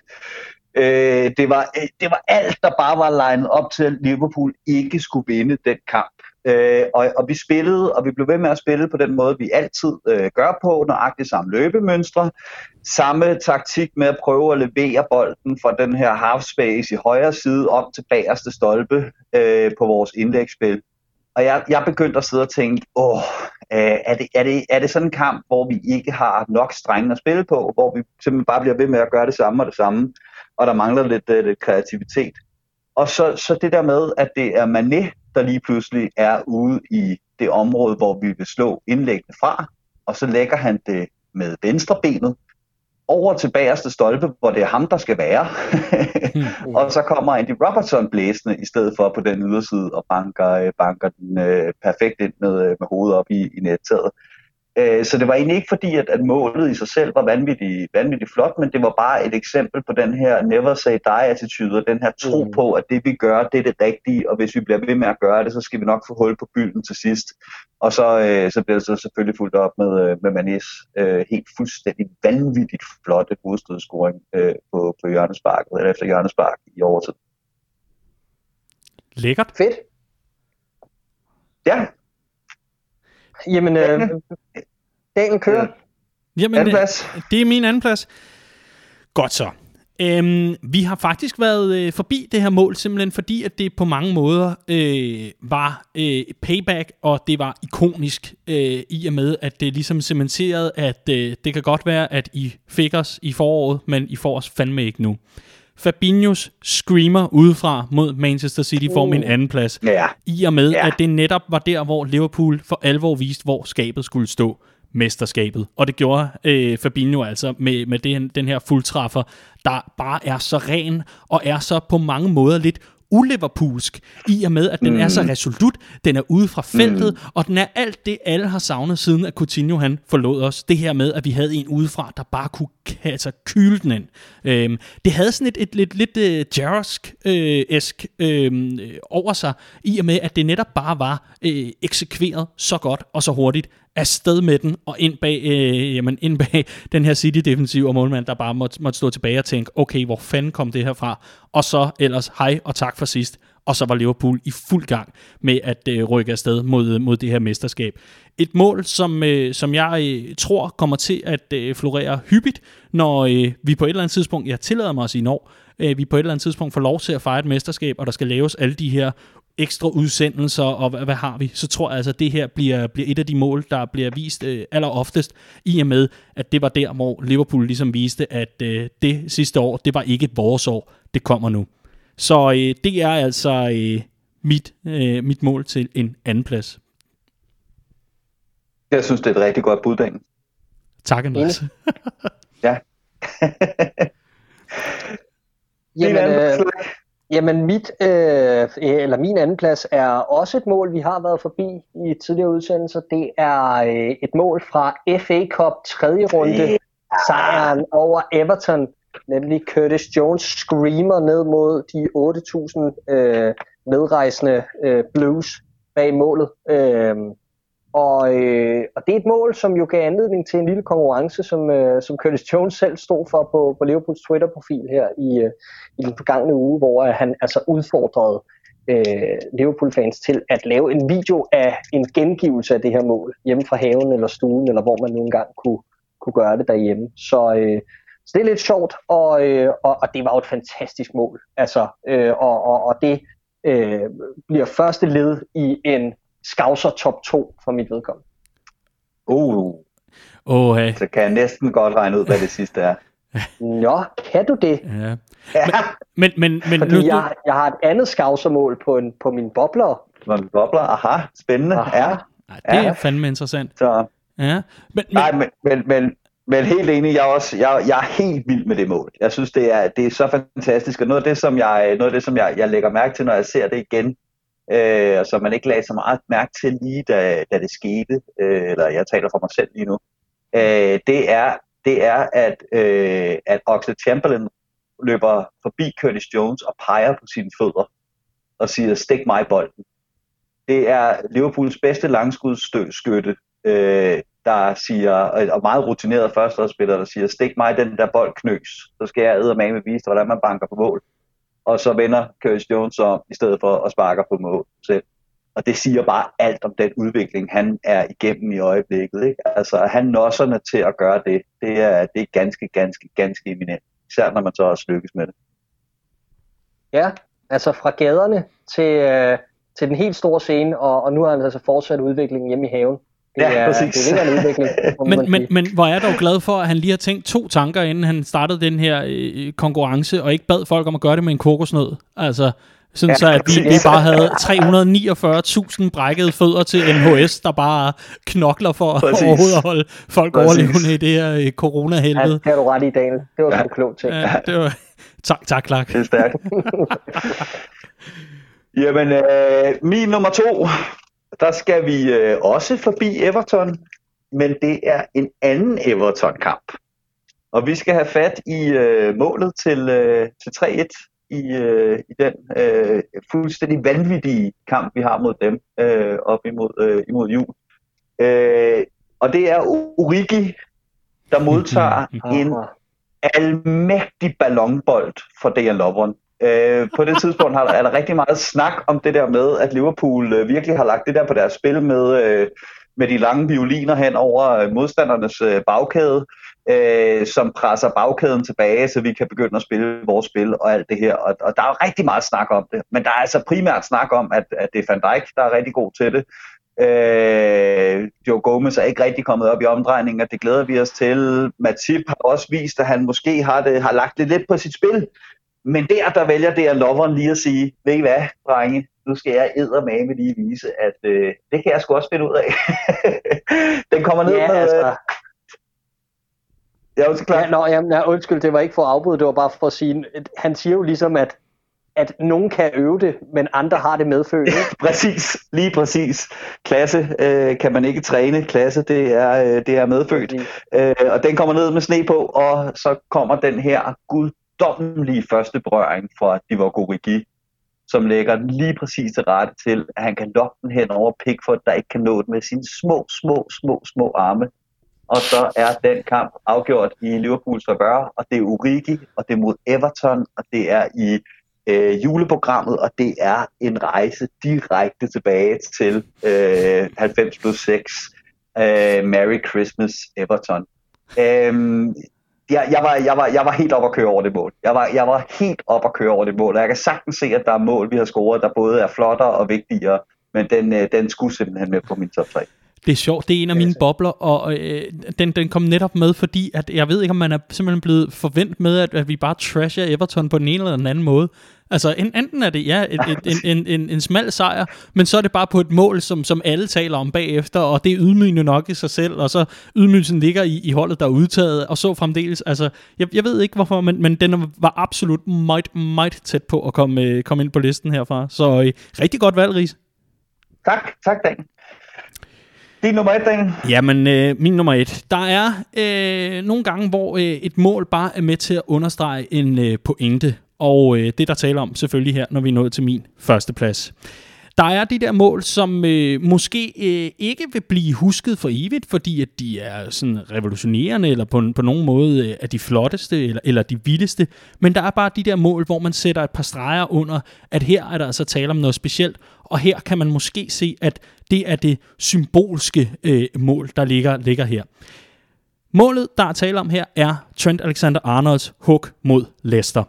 C: Øh, det, var, øh, det var alt, der bare var legnet op til, at Liverpool ikke skulle vinde den kamp. Øh, og, og vi spillede, og vi blev ved med at spille på den måde, vi altid øh, gør på, nøjagtigt samme løbemønstre. Samme taktik med at prøve at levere bolden fra den her half space i højre side op til bagerste stolpe øh, på vores indlægsspil. Og jeg, jeg begyndte at sidde og tænke, åh, øh, er, det, er, det, er det sådan en kamp, hvor vi ikke har nok strenge at spille på, hvor vi simpelthen bare bliver ved med at gøre det samme og det samme, og der mangler lidt, øh, lidt kreativitet? Og så, så det der med, at det er Mané, der lige pludselig er ude i det område, hvor vi vil slå indlæggene fra, og så lægger han det med venstre benet over til bagerste stolpe, hvor det er ham, der skal være. mm. [LAUGHS] og så kommer Andy Robertson blæsende i stedet for på den yderside og banker, øh, banker den øh, perfekt ind med, øh, med hovedet op i, i nettaget. Øh, så det var egentlig ikke fordi, at, at målet i sig selv var vanvittigt, vanvittigt flot, men det var bare et eksempel på den her never say die attitude, og den her tro mm. på, at det vi gør, det er det rigtige, og hvis vi bliver ved med at gøre det, så skal vi nok få hul på bylden til sidst. Og så, øh, så bliver det så selvfølgelig fuldt op med, øh, med Manis øh, helt fuldstændig vanvittigt flotte hovedstødscoring øh, på, på hjørnesparket, eller efter hjørnespark i overtid.
A: Lækkert.
B: Fedt.
C: Ja,
B: Jamen, øh, dagen kører.
A: Jamen,
C: Anden plads.
A: det er min anden plads. Godt så. Øhm, vi har faktisk været øh, forbi det her mål, simpelthen fordi, at det på mange måder øh, var øh, payback, og det var ikonisk øh, i og med, at det ligesom cementerede, at øh, det kan godt være, at I fik os i foråret, men I får os fandme ikke nu. Fabinhos screamer udefra mod Manchester City får min anden plads.
C: Ja.
A: I og med,
C: Ja.
A: at det netop var der, hvor Liverpool for alvor viste, hvor skabet skulle stå mesterskabet. Og det gjorde øh, Fabinho altså med, med den, den her fuldtræffer, der bare er så ren og er så på mange måder lidt uliverpoolsk, i og med, at den mm. er så resolut, den er ude fra feltet, mm. og den er alt det, alle har savnet, siden at Coutinho han forlod os. Det her med, at vi havde en udefra, der bare kunne altså, kyle den ind. Øhm, det havde sådan et, et lidt, lidt uh, Jarosk-esk øhm, øh, over sig, i og med, at det netop bare var øh, eksekveret så godt og så hurtigt, afsted med den, og ind bag, øh, jamen ind bag [LAUGHS] den her City-defensiv og målmand, der bare måtte, måtte stå tilbage og tænke, okay, hvor fanden kom det her fra? Og så ellers, hej og tak for sidst. Og så var Liverpool i fuld gang med at øh, rykke afsted mod, øh, mod det her mesterskab. Et mål, som, øh, som jeg øh, tror kommer til at øh, florere hyppigt, når øh, vi på et eller andet tidspunkt, jeg tillader mig at sige når, øh, vi på et eller andet tidspunkt får lov til at fejre et mesterskab, og der skal laves alle de her ekstra udsendelser, og hvad, hvad har vi, så tror jeg altså, at det her bliver, bliver et af de mål, der bliver vist øh, aller oftest, i og med, at det var der, hvor Liverpool ligesom viste, at øh, det sidste år, det var ikke vores år, det kommer nu. Så øh, det er altså øh, mit, øh, mit mål til en anden plads.
C: Jeg synes, det er et rigtig godt bud, Dan.
A: Tak, Andreas.
C: Ja. [LAUGHS]
B: Jamen, øh. Jamen mit, øh, eller min anden plads er også et mål, vi har været forbi i tidligere udsendelser. Det er øh, et mål fra FA Cup tredje runde, sejren over Everton, nemlig Curtis Jones screamer ned mod de 8.000 øh, medrejsende øh, Blues bag målet. Øh, og, øh, og det er et mål, som jo gav anledning til en lille konkurrence, som, øh, som Curtis Jones selv stod for på, på Liverpools Twitter-profil her i, øh, i den forgangne uge, hvor han altså udfordrede øh, Liverpool-fans til at lave en video af en gengivelse af det her mål, hjemme fra haven eller stuen, eller hvor man nu engang kunne, kunne gøre det derhjemme. Så, øh, så det er lidt sjovt, og, øh, og, og det var jo et fantastisk mål. Altså, øh, og, og, og det øh, bliver første led i en Scouser top 2 for mit vedkommende.
C: Uh,
A: Åh, hey.
C: så kan jeg næsten godt regne ud, hvad det sidste er. [LAUGHS]
B: Nå, kan du det?
A: ja.
C: Ja,
A: Men, men, men nu,
B: Fordi jeg, jeg har et andet Scouser-mål på, en, på min bobler.
C: når vi bobler. Aha, spændende.
B: Aha.
C: Ja.
A: Ej, det er
C: Ja.
A: fandme interessant.
C: Så,
A: Ja. Men, men,
C: nej, men, men, men, men helt enig, jeg er, også, jeg, jeg er helt vild med det mål. Jeg synes, det er, det er så fantastisk, og noget af det, som jeg, noget af det, som jeg, jeg lægger mærke til, når jeg ser det igen, øh, og som man ikke lagde så meget mærke til lige, da, da det skete, øh, eller jeg taler for mig selv lige nu, øh, det er, det er at, øh, at Oxlade Chamberlain løber forbi Curtis Jones og peger på sine fødder og siger, stik mig bolden. Det er Liverpools bedste langskudsskytte, øh, der siger, og meget rutineret førsteårsspiller, der siger, stik mig den der bold knøs, så skal jeg med vise, hvordan man banker på mål. Og så vender Curtis Jones om, i stedet for at sparke på mål selv. Og det siger bare alt om den udvikling, han er igennem i øjeblikket. Ikke? Altså, han nosserne til at gøre det, det er, det er ganske, ganske, ganske eminent. Især når man så også lykkes med det.
B: Ja, altså fra gaderne til, øh, til den helt store scene, og, og nu har han altså fortsat udviklingen hjemme i haven. Det
C: Ja,
B: er,
C: præcis.
B: Det er en udvikling. [LAUGHS]
A: men, men, men hvor er jeg dog glad for, at han lige har tænkt to tanker, inden han startede den her øh, konkurrence, og ikke bad folk om at gøre det med en kokosnød. Altså, Sådan ja, så, at vi, vi bare havde 349.000 brækkede fødder til NHS, der bare knokler for præcis. overhovedet at holde folk præcis. overlevende i det her øh, corona-helvede. Ja,
B: det har du ret i, Daniel. Det var ja. en klog ting.
A: Ja, det var... Tak, tak, Clark.
C: Det er stærkt. [LAUGHS] Jamen, øh, min nummer to, der skal vi øh, også forbi Everton, men det er en anden Everton-kamp. Og vi skal have fat i øh, målet til, øh, til 3-1 i, øh, i den øh, fuldstændig vanvittige kamp, vi har mod dem øh, op imod, øh, imod jul. Øh, og det er Origi, der modtager [LAUGHS] en almægtig ballonbold fra Dejan Lovren. Øh, på det tidspunkt har der, er der rigtig meget snak om det der med, at Liverpool øh, virkelig har lagt det der på deres spil med, øh, med de lange violiner hen over øh, modstandernes øh, bagkæde, øh, som presser bagkæden tilbage, så vi kan begynde at spille vores spil og alt det her. Og, og der er jo rigtig meget snak om det, men der er altså primært snak om, at, at det er Van Dijk, der er rigtig god til det. Øh, Joe Gomez er ikke rigtig kommet op i omdrejningen, og det glæder vi os til. Matip har også vist, at han måske har, det, har lagt det lidt på sit spil. Men der, der vælger det at loveren lige at sige, ved I hvad, drenge, nu skal jeg med lige vise, at øh, det kan jeg sgu også finde ud af. [LAUGHS] Den kommer ned ja, med... Altså.
B: Ja, undskyld, ja, nå, jamen, ja, undskyld, det var ikke for at afbryde, det var bare for at sige, han siger jo ligesom, at at nogen kan øve det, men andre har det medfødt. [LAUGHS]
C: præcis, lige præcis. Klasse øh, kan man ikke træne, klasse det er, øh, det er medfødt. Øh, og den kommer ned med sne på, og så kommer den her guddommelige første berøring fra Divock som lægger den lige præcis til rette til, at han kan lokke den hen over Pickford, der ikke kan nå den med sine små, små, små, små arme. Og så er den kamp afgjort i Liverpools favør, og det er Origi, og det er mod Everton, og det er i øh, juleprogrammet, og det er en rejse direkte tilbage til øh, 90 plus 6, øh, Merry Christmas Everton. Øhm, jeg, jeg, var, jeg, var, jeg var helt op at køre over det mål. Jeg var, jeg var helt op at køre over det mål, og jeg kan sagtens se, at der er mål, vi har scoret, der både er flottere og vigtigere, men den, øh, den skulle simpelthen med på min top 3.
A: Det er sjovt, det er en af mine bobler, og øh, den, den kom netop med, fordi at jeg ved ikke, om man er simpelthen blevet forventet med, at, at vi bare trasher Everton på den ene eller den anden måde. Altså, en, enten er det, ja, et, et, en, en, en, en smal sejr, men så er det bare på et mål, som, som alle taler om bagefter, og det er ydmygende nok i sig selv, og så ydmygelsen ligger i, i holdet, der er udtaget, og så fremdeles. Altså, jeg, jeg ved ikke hvorfor, men, men den var absolut meget, meget tæt på at komme, øh, komme ind på listen herfra. Så øh, rigtig godt valg, Ries.
C: Tak, tak Dan. Din nummer et, Daniel?
A: Jamen, øh, min nummer et. Der er øh, nogle gange, hvor øh, et mål bare er med til at understrege en øh, pointe. Og øh, det, der taler om selvfølgelig her, når vi er nået til min første plads. Der er de der mål, som øh, måske øh, ikke vil blive husket for evigt, fordi at de er sådan revolutionerende, eller på, på nogen måde øh, er de flotteste, eller, eller de vildeste. Men der er bare de der mål, hvor man sætter et par streger under, at her er der altså tale om noget specielt, og her kan man måske se, at det er det symbolske øh, mål, der ligger, ligger her. Målet, der er tale om her, er Trent Alexander-Arnolds hook mod Leicester.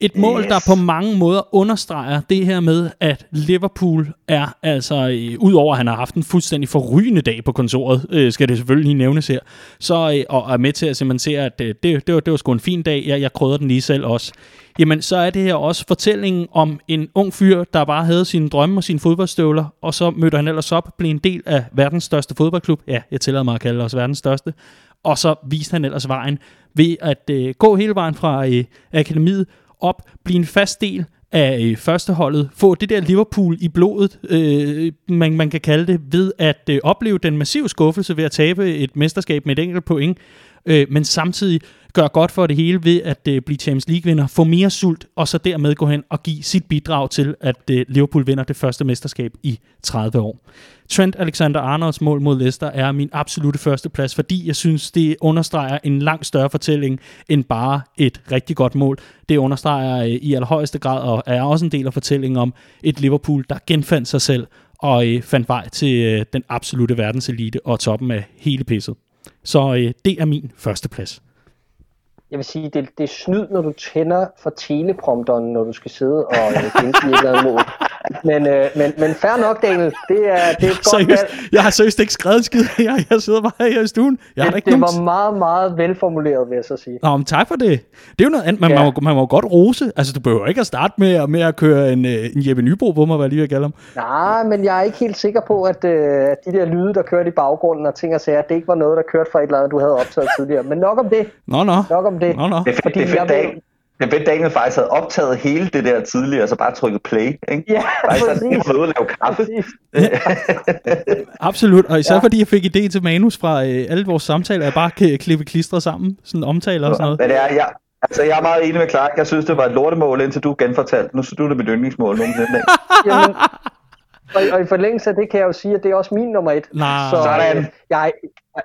A: Et mål, yes. der på mange måder understreger det her med, at Liverpool er altså, øh, udover at han har haft en fuldstændig forrygende dag på kontoret, øh, skal det selvfølgelig lige nævnes her, så øh, og er med til at cementere, at øh, det, det, var, det var sgu en fin dag, jeg, jeg krydder den lige selv også. Jamen, så er det her også fortællingen om en ung fyr, der bare havde sine drømme og sine fodboldstøvler, og så mødte han ellers op, blev en del af verdens største fodboldklub. Ja, jeg tillader mig at kalde os verdens største. Og så viste han ellers vejen ved at øh, gå hele vejen fra øh, akademiet op, blive en fast del af øh, førsteholdet, få det der Liverpool i blodet, øh, man, man kan kalde det, ved at øh, opleve den massive skuffelse ved at tabe et mesterskab med et enkelt point, øh, men samtidig gør godt for det hele ved at øh, blive Champions League-vinder, få mere sult, og så dermed gå hen og give sit bidrag til, at øh, Liverpool vinder det første mesterskab i 30 år. Trent Alexander-Arnolds mål mod Leicester er min absolute første plads, fordi jeg synes, det understreger en langt større fortælling end bare et rigtig godt mål. Det understreger øh, i allerhøjeste grad, og er også en del af fortællingen om et Liverpool, der genfandt sig selv og øh, fandt vej til øh, den absolute verdenselite og toppen af hele pisset. Så øh, det er min første plads
B: jeg vil sige, det, det er snyd, når du tænder for teleprompteren, når du skal sidde og øh, gengive et eller andet mål men, øh, men, men fair nok, Daniel. Det er, det er et godt
A: seriøst,
B: valg.
A: jeg har seriøst ikke skrevet en skid. [LAUGHS] Jeg, jeg sidder bare her i stuen. Jeg har
B: Det,
A: ikke
B: det
A: nogen...
B: var meget, meget velformuleret, vil jeg så sige.
A: Nå, men tak for det. Det er jo noget andet. Man,
B: Ja.
A: man, må, man må godt rose. Altså, du behøver ikke at starte med, at- med at køre en, øh, en Jeppe Nybro på mig, hvad jeg lige vil kalde ham.
B: Nej, men jeg er ikke helt sikker på, at øh, at de der lyde, der kørte i baggrunden og ting og sager, det ikke var noget, der kørte fra et eller andet, du havde optaget tidligere. Men nok om det.
A: Nå, nå.
B: Nok om det.
A: Nå, nå.
C: Det er fedt,
B: Fordi
C: det er fedt,
B: jeg
C: Daniel, det fedt, Daniel faktisk havde optaget hele det der tidligere, og så bare trykket play. Ikke?
B: Ja,
C: Faktisk havde
B: præcis.
C: ude at lave kaffe. [LAUGHS]
A: Absolut. Og især
B: Ja.
A: ja. fordi jeg fik idé til manus fra øh, alle vores samtaler, jeg bare kan klippe klister sammen. Sådan omtaler og sådan noget.
C: Men det er, jeg, altså, jeg er meget enig med Clark. Jeg synes, det var et lortemål, indtil du genfortalte. Nu synes du, det er mit yndlingsmål nogensinde. [LAUGHS]
B: Jamen, og, og i forlængelse af det kan jeg jo sige, at det er også min nummer et.
A: Nej.
B: Så
C: Sådan.
B: øh, jeg,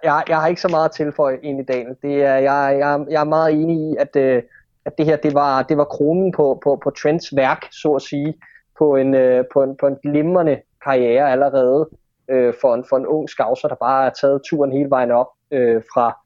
B: jeg, jeg har ikke så meget at tilføje ind i dagen. Det er, jeg, jeg, jeg er meget enig i, at, øh, at det her det var, det var kronen på, på, på Trents værk, så at sige, på en, øh, på en, på en glimrende karriere allerede øh, for, en, for en ung skavser, der bare har taget turen hele vejen op øh, fra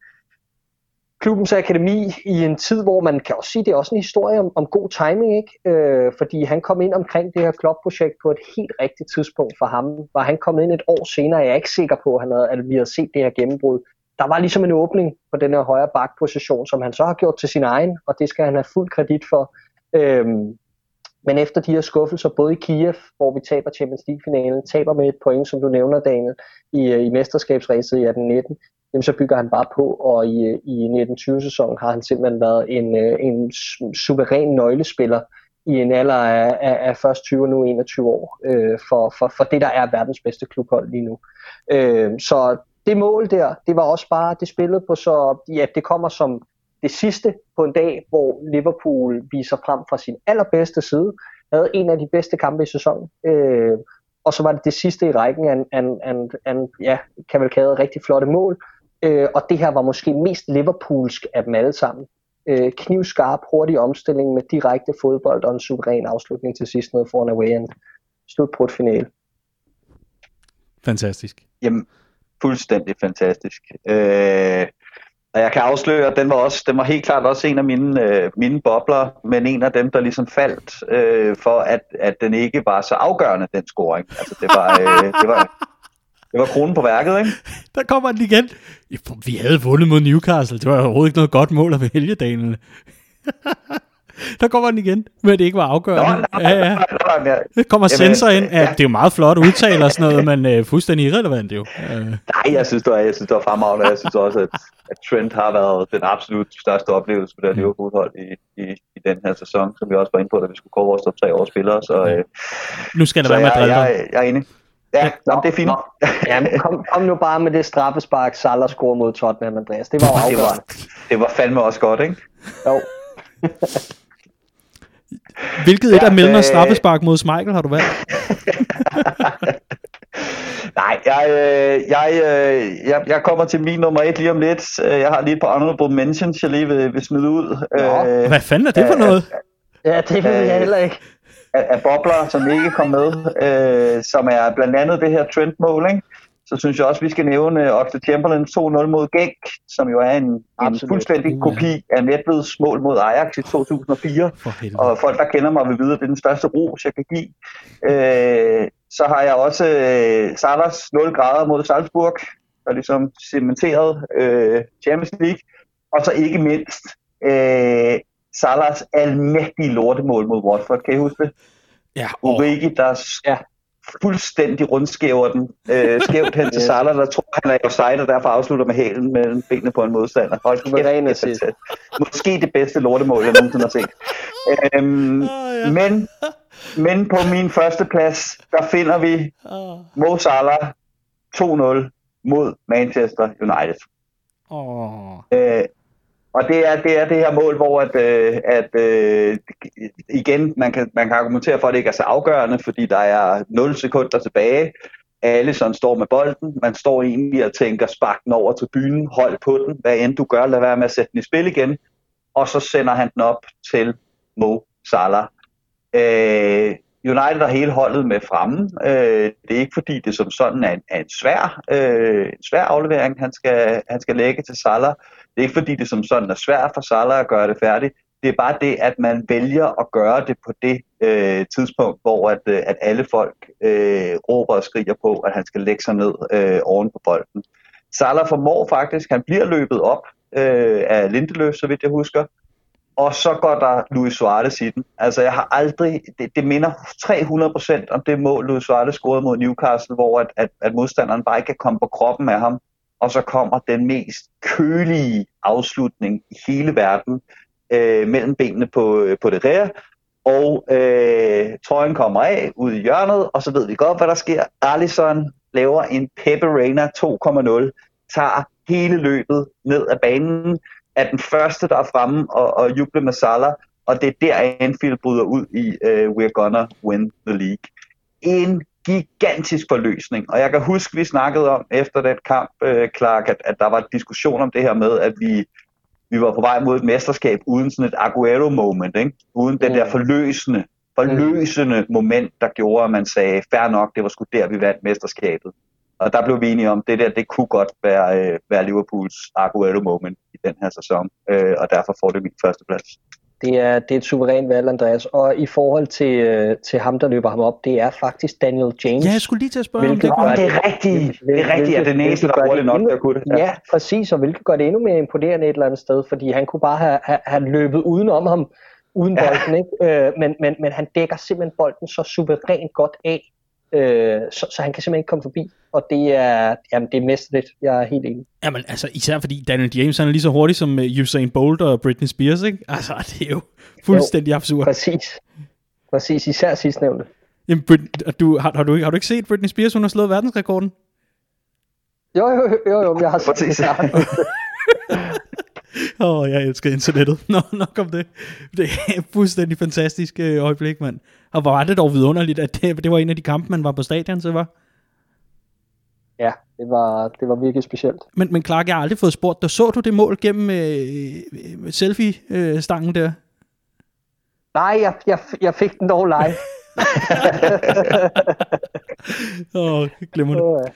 B: klubbens akademi i en tid, hvor man kan også sige, det er også en historie om, om god timing, ikke? Øh, fordi han kom ind omkring det her klubprojekt på et helt rigtigt tidspunkt for ham. Var han kommet ind et år senere, jeg er ikke sikker på, at, han havde, at vi havde set det her gennembrud. Der var ligesom en åbning på den her højre bakposition, som han så har gjort til sin egen, og det skal han have fuld kredit for. Øhm, men efter de her skuffelser, både i Kiev, hvor vi taber Champions League-finalen, taber med et point, som du nævner, Daniel, i, øh, i mesterskabsræset i 18-19, jamen så bygger han bare på, og i, øh, i 1920-sæsonen har han simpelthen været en, øh, en suveræn nøglespiller i en alder af, af, af først 20 og nu 21 år, øh, for, for, for det, der er verdens bedste klubhold lige nu. Øh, så det mål der, det var også bare, det spillede på så, ja, det kommer som det sidste på en dag, hvor Liverpool viser frem fra sin allerbedste side, havde en af de bedste kampe i sæsonen, øh, og så var det det sidste i rækken af en, en, af en ja, kavalkade rigtig flotte mål, øh, og det her var måske mest Liverpoolsk af dem alle sammen. Øh, knivskarp, hurtig omstilling med direkte fodbold og en suveræn afslutning til sidst ned foran away end slutbrudt finale.
A: Fantastisk.
C: Jamen, fuldstændig fantastisk. Øh, og jeg kan afsløre, at den var, også, den var helt klart også en af mine, øh, mine bobler, men en af dem, der ligesom faldt øh, for, at, at den ikke var så afgørende, den scoring. Altså, det var, øh, det var, det var kronen på værket, ikke? [LAUGHS]
A: Der kommer den igen. Vi havde vundet mod Newcastle. Det var overhovedet ikke noget godt mål af helgedalen. [LAUGHS] Der kommer den igen, men det ikke var
C: Nå,
A: afgørende.
C: nej,
A: Ja, ja.
C: nej, nej, nej,
A: Det kommer
C: Jamen,
A: sensor ind. Ja,
C: ja.
A: det er jo meget flot udtale og sådan noget, men øh, fuldstændig irrelevant jo. Øh,
C: nej, jeg synes, det var, jeg synes, det var fremragende. Jeg synes også, at, at Trent har været den absolut største oplevelse på det her Liverpool-hold i, i, i den her sæson, som vi også var inde på, da vi skulle kåre vores top tre års spillere. Så, øh,
A: nu skal der være med at
C: jeg, jeg, jeg er enig. Ja, nå, det er fint.
B: Nå, ja, kom, kom nu bare med det straffespark, Salah scorer mod Tottenham, Andreas. Det var jo
C: det
B: afgørende.
C: var, det var fandme også godt, ikke?
B: Jo. [LAUGHS]
A: Hvilket et
C: Ja,
A: af Milners
C: øh,
A: straffespark mod Schmeichel har du valgt? [LAUGHS]
C: Nej, jeg, øh, jeg, øh, jeg, jeg kommer til min nummer et lige om lidt. Øh, Jeg har lige et par honorable mentions, jeg lige vil, vil smide ud.
B: Nå.
C: Øh,
A: Hvad fanden er det for
C: øh,
A: noget?
B: Ja, det ved jeg heller ikke.
C: af, af bobler, som ikke kom med, øh, som er blandt andet det her Trent-mål, ikke? Så synes jeg også, vi skal nævne Oxlade Chamberlain 2-0 mod Genk, som jo er en, en fuldstændig kopi af Nedveds mål mod Ajax i 2004.
A: For helvede.
C: Og folk, der kender mig, vil vide, at det er den største ros, jeg kan give. Øh, så har jeg også øh, Salahs 0 grader mod Salzburg, der ligesom cementeret øh, Champions League. Og så ikke mindst øh, Salahs almægtige lortemål mod Watford. Kan I huske det?
A: Ja, og,
C: Origi, der
B: Ja.
C: Fuldstændig rundskæver den øh, skævt hen til. Salah, der tror, han er offside, og derfor afslutter med hælen mellem benene på en modstander. Hold kæft, er
B: assist.
C: Måske det bedste lortemål, jeg nogensinde har set. Øhm,
A: Åh, ja.
C: men, men på min første plads, der finder vi
A: Åh.
C: Mo Salah 2-0 mod Manchester United.
A: Åh.
C: Øh, og det er, det er det her mål, hvor at, øh, at øh, igen, man kan, man kan argumentere for, at det ikke er så afgørende, fordi der er 0 sekunder tilbage. Alle sådan står med bolden. Man står egentlig og tænker, spark den over til byen, hold på den. Hvad end du gør, lad være med at sætte den i spil igen. Og så sender han den op til Mo Salah. Øh, United har hele holdet med fremme. Øh, det er ikke fordi, det som sådan er en, er en, svær, øh, en svær aflevering, han skal, han skal lægge til Salah. Det er ikke fordi, det som sådan er svært for Salah at gøre det færdigt. Det er bare det, at man vælger at gøre det på det øh, tidspunkt, hvor at, øh, at alle folk øh, råber og skriger på, at han skal lægge sig ned øh, oven på bolden. Salah formår faktisk, han bliver løbet op øh, af Lindeløf, så vidt jeg husker, og så går der Luis Suarez i den. Altså jeg har aldrig, det, det minder 300% om det mål, Luis Suarez scorede mod Newcastle, hvor at, at, at modstanderen bare ikke kan komme på kroppen af ham, og så kommer den mest kølige afslutning i hele verden øh, mellem benene på, øh, på det rære, og øh, trøjen kommer af ud i hjørnet, og så ved vi godt, hvad der sker. Alisson laver en Pepe Reina 2.0, tager hele løbet ned ad banen, er den første, der er fremme og, og jubler med Salah, og det er der, Anfield bryder ud i uh, We're Gonna Win the League. En gigantisk forløsning, og jeg kan huske, vi snakkede om efter den kamp, uh, Clark, at, at der var diskussion om det her med, at vi, vi var på vej mod et mesterskab uden sådan et Aguero-moment, ikke? uden mm. den der forløsende, forløsende moment, der gjorde, at man sagde, fair nok, det var sgu der, vi vandt mesterskabet. Og der blev vi enige om, det der, det kunne godt være, øh, være Liverpools Aguero-moment den her sæson, øh, og derfor får det min første plads.
B: Det er, det er et suverænt valg, Andreas. Og i forhold til, øh, til ham, der løber ham op, det er faktisk Daniel James.
A: Ja, jeg skulle lige til at spørge
C: hvilket, om det. Kunne... det er rigtigt. Det er rigtigt, at det næste, der hurtigt nok, der kunne det.
B: Ja. ja, præcis. Og hvilket gør det endnu mere imponerende et eller andet sted, fordi han kunne bare have, have, have løbet udenom ham, uden bolden. Ikke? Øh, men, men, men han dækker simpelthen bolden så suverænt godt af, øh, så, så han kan simpelthen ikke komme forbi. Og det er, jamen, det er mesterligt. Jeg er helt enig.
A: Jamen, altså, især fordi Daniel James han er lige så hurtig som uh, Usain Bolt og Britney Spears, ikke? Altså, [LAUGHS] det er jo fuldstændig jo, absurd.
B: Præcis. Præcis, især sidstnævnte.
A: Jamen, Brit- du, har, har, du, har du ikke set Britney Spears, hun har slået verdensrekorden?
B: Jo, jo, jo, jo, jeg har set det. [LAUGHS]
A: Åh, oh, jeg elsker internettet. [LAUGHS] Nå, nok om det. Det er fuldstændig fantastisk øh, øjeblik, mand. Og hvor var det dog vidunderligt, at det, det var en af de kampe, man var på stadion, så var?
B: Ja, det var, det var virkelig specielt.
A: Men, men Clark, jeg har aldrig fået spurgt dig, så du det mål gennem øh, selfie-stangen der?
B: Nej, jeg, jeg, jeg fik den dog live. [LAUGHS]
A: Åh, oh, glemmer det.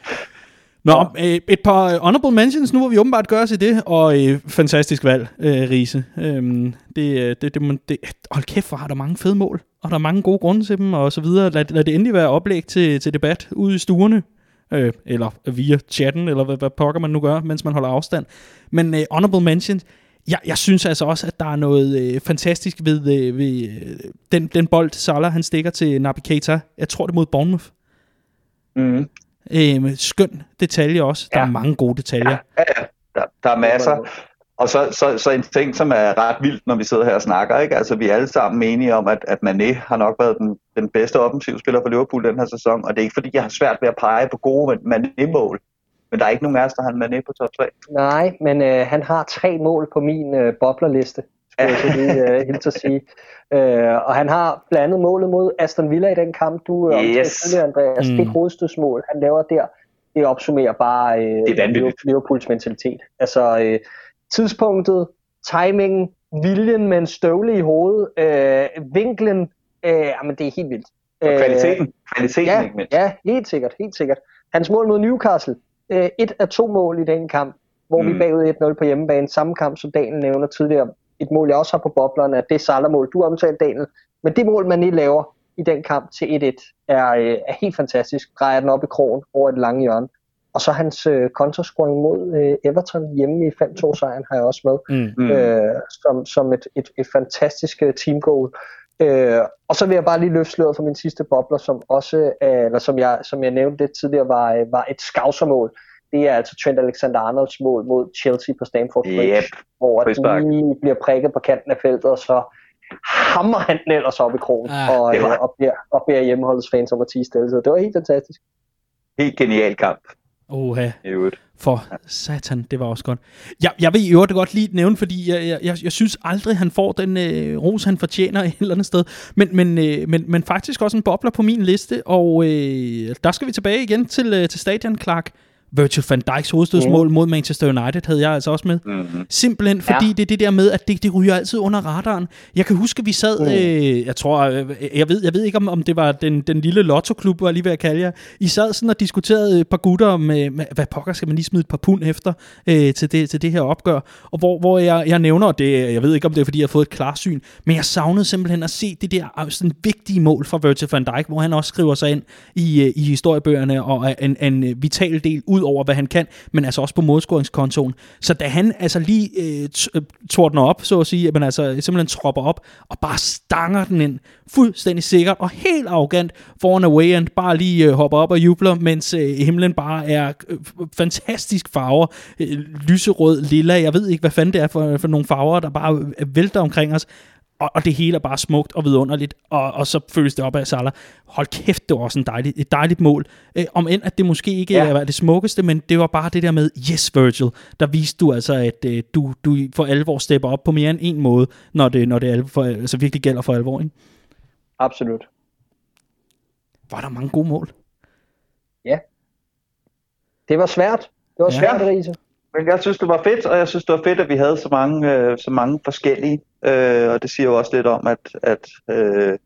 A: Nå, øh, et par honorable mentions nu, hvor vi åbenbart gør os i det, og øh, fantastisk valg, øh, Riese. Øhm, det, øh, det, det, det, hold kæft, hvor har der mange fede mål, og der er mange gode grunde til dem, og så videre. Lad, lad det endelig være oplæg til, til debat ude i stuerne, øh, eller via chatten, eller hvad, hvad pokker man nu gør, mens man holder afstand. Men øh, honorable mentions, jeg, jeg synes altså også, at der er noget øh, fantastisk ved, øh, ved øh, den, den bold, Salah han stikker til Naby Keita. Jeg tror det er mod Bournemouth.
C: Mm.
A: Øh, skøn detalje også. Der ja. er mange gode detaljer.
C: Ja, ja, ja. Der, der er masser. Og så, så, så en ting, som er ret vildt, når vi sidder her og snakker, ikke? Altså, vi er alle sammen enige om, at, at Mané har nok været den, den bedste offensivspiller for Liverpool den her sæson, og det er ikke fordi, jeg har svært ved at pege på gode Mané-mål, men der er ikke nogen af os, der har Mané på top 3.
B: Nej, men øh, han har tre mål på min øh, boblerliste, skulle jeg så lige [LAUGHS] øh, helt at sige. Øh, og han har blandt andet målet mod Aston Villa i den kamp, du øh,
C: yes.
B: tidligere, Andreas. Mm. Det hovedstødsmål, han laver der, det opsummerer bare øh,
C: det er
B: Liverpools mentalitet. Altså øh, tidspunktet, timingen, viljen med en støvle i hovedet, øh, vinklen, øh, jamen det er helt vildt.
C: Og kvaliteten, kvaliteten
B: ja,
C: ikke mindst.
B: Ja, helt sikkert, helt sikkert. Hans mål mod Newcastle, øh, et af to mål i den kamp, hvor mm. vi bagud 1-0 på hjemmebane, samme kamp som Daniel nævner tidligere, et mål, jeg også har på boblerne, at det Salah-mål, du omtalte, Daniel. Men det mål, man lige laver i den kamp til 1-1, er, øh, er helt fantastisk. Drejer den op i krogen over et lange hjørne. Og så hans øh, kontrascoring mod øh, Everton hjemme i 5-2-sejren har jeg også med, mm. øh, som, som et, et, et fantastisk øh, team-goal. Øh, og så vil jeg bare lige løfte sløret for min sidste bobler, som også, øh, eller som jeg, som jeg nævnte lidt tidligere, var, øh, var et skavsermål det er altså Trent Alexander-Arnolds mål mod Chelsea på Stamford Bridge,
C: yep.
B: hvor den lige bliver prikket på kanten af feltet, og så hammer han den ellers op i krogen, ah, og, var... og, beder, og beder hjemmeholdets fans om at tige stille. Så det var helt fantastisk.
C: Helt genial kamp.
A: Oha. For satan, det var også godt. Jeg, jeg vil i øvrigt godt lige nævne, fordi jeg, jeg, jeg, jeg synes aldrig, han får den øh, ros, han fortjener [LAUGHS] et eller andet sted. Men, men, øh, men, men faktisk også en bobler på min liste, og øh, der skal vi tilbage igen til, øh, til Stadion Clark. Virgil van Dijks hovedstødsmål mm. mod Manchester United havde jeg altså også med.
C: Mm-hmm.
A: Simpelthen fordi ja. det er det der med, at det, det ryger altid under radaren. Jeg kan huske, at vi sad, mm. øh, jeg tror, øh, jeg ved, jeg ved ikke, om, om det var den, den lille lotto-klub, var lige ved at kalde jer. I sad sådan og diskuterede et par gutter med, med hvad pokker skal man lige smide et par pund efter øh, til, det, til det her opgør. Og hvor, hvor jeg, jeg nævner, det, jeg ved ikke, om det er, fordi jeg har fået et klarsyn, men jeg savnede simpelthen at se det der øh, sådan vigtige mål for Virgil van Dijk, hvor han også skriver sig ind i, øh, i historiebøgerne og er en, en vital del ud over, hvad han kan, men altså også på modskoringskontoen. Så da han altså lige øh, øh tordner op, så at sige, men altså simpelthen tropper op og bare stanger den ind fuldstændig sikkert og helt arrogant foran away end, bare lige øh, hopper op og jubler, mens øh, himlen bare er øh, fantastisk farver, øh, lyserød, lilla, jeg ved ikke, hvad fanden det er for, for nogle farver, der bare øh, vælter omkring os og, og det hele er bare smukt og vidunderligt, og, og så føles det op af Salah. Hold kæft, det var også en dejlig, et dejligt mål. Øh, om end, at det måske ikke ja. er det smukkeste, men det var bare det der med, yes Virgil, der viste du altså, at øh, du, du for alvor stepper op på mere end en måde, når det, når det alvor, for, altså virkelig gælder for alvor. Ikke?
B: Absolut.
A: Var der mange gode mål?
B: Ja. Det var svært. Det var ja. svært, Riese.
C: Men jeg synes, det var fedt, og jeg synes, det var fedt, at vi havde så mange, øh, så mange forskellige. Øh, og det siger jo også lidt om, at, at, øh,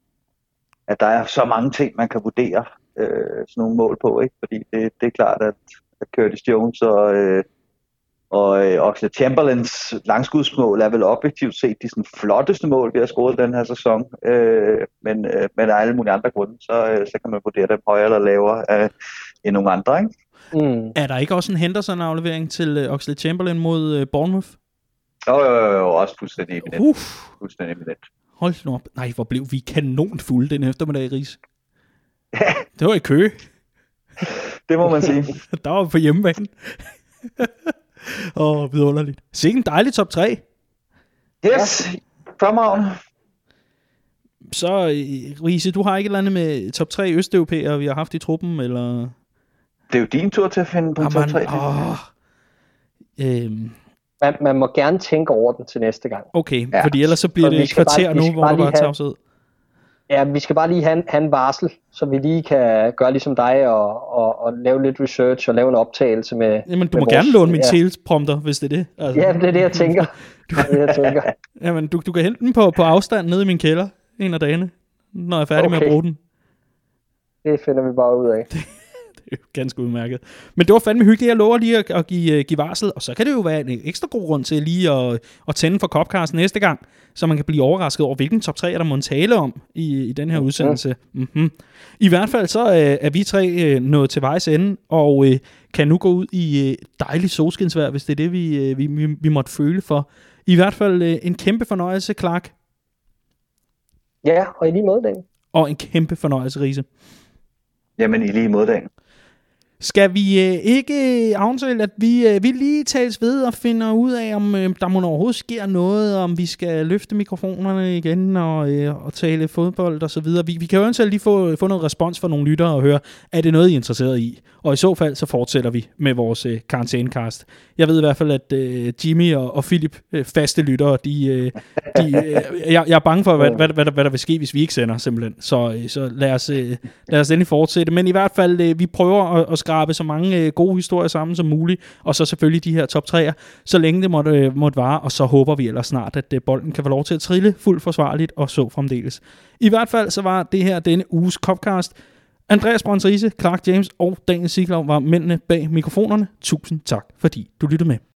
C: at der er så mange ting, man kan vurdere øh, sådan nogle mål på. Ikke? Fordi det, det er klart, at, at Curtis Jones og, øh, og øh, Oxlade Chamberlains langskudsmål er vel objektivt set de sådan, flotteste mål, vi har scoret den her sæson. Øh, men, øh, men af alle mulige andre grunde, så, øh, så kan man vurdere dem højere eller lavere øh, end nogle andre. Ikke?
A: Mm. Er der ikke også en Henderson-aflevering til uh, Oxlade Chamberlain mod uh, Bournemouth?
C: Jo, jo, jo, jo, også fuldstændig evident. Uh. Fuldstændig evident.
A: Hold nu op. Nej, hvor blev vi kanon fulde den eftermiddag, Ries. [LAUGHS] det var i kø.
C: det må man sige. [LAUGHS]
A: der var på hjemmebane. [LAUGHS] Åh, oh, vidunderligt. Sikke en dejlig top 3.
C: Yes, fremragende.
A: Så, øh, Riese, du har ikke et eller andet med top 3 østeuropæere, vi har haft i truppen, eller...
C: Det er jo din tur til at finde på en top 3.
A: Åh, øhm,
B: man, man må gerne tænke over den til næste gang.
A: Okay, ja. fordi ellers så bliver det et kvarter bare, nu, hvor du bare tager ud.
B: Ja, vi skal bare lige have, have en varsel, så vi lige kan gøre ligesom dig og, og, og lave lidt research og lave en optagelse med
A: Jamen, du
B: med
A: må vores, gerne låne min ja. prompter, hvis det er det.
B: Altså. Ja, det er det, jeg tænker. [LAUGHS] du, det er det, jeg tænker. [LAUGHS]
A: Jamen, du, du kan hente den på, på afstand nede i min kælder en af dagene, når jeg er færdig okay. med at bruge den.
B: Det finder vi bare ud af. [LAUGHS] [LAUGHS]
A: det er ganske udmærket. Men det var fandme hyggeligt. Jeg lover lige at, at give, øh, give varsel, og så kan det jo være en ekstra god grund til lige at, at tænde for Copcast næste gang, så man kan blive overrasket over, hvilken top 3 der må tale om i, i den her udsendelse. Mm-hmm. I hvert fald så øh, er vi tre øh, nået til vejs ende, og øh, kan nu gå ud i øh, dejlig solskinsvær, hvis det er det, vi, øh, vi, vi, vi måtte føle for. I hvert fald øh, en kæmpe fornøjelse, Clark.
B: Ja, og i lige måde, Dan.
A: Og en kæmpe fornøjelse, Riese.
C: Jamen, i lige måde, Dan.
A: Skal vi øh, ikke øh, aftale, at vi, øh, vi lige tales ved og finder ud af, om øh, der må overhovedet sker noget, om vi skal løfte mikrofonerne igen og, øh, og tale fodbold og så videre. Vi, vi kan jo eventuelt lige få, få noget respons fra nogle lyttere og høre, er det noget, I er interesseret i? Og i så fald, så fortsætter vi med vores øh, karantænekast. Jeg ved i hvert fald, at øh, Jimmy og, og Philip, øh, faste lyttere, de, øh, de, øh, jeg, jeg er bange for, hvad, hvad, hvad, hvad, hvad der vil ske, hvis vi ikke sender, simpelthen. Så, øh, så lad, os, øh, lad os endelig fortsætte. Men i hvert fald, øh, vi prøver at, at skrabe så mange øh, gode historier sammen som muligt, og så selvfølgelig de her top 3'er, så længe det måtte, øh, måtte vare, og så håber vi ellers snart, at øh, bolden kan få lov til at trille fuldt forsvarligt, og så fremdeles. I hvert fald så var det her denne uges Copcast. Andreas Brøns Riese, Clark James og Daniel Siglov var mændene bag mikrofonerne. Tusind tak, fordi du lyttede med.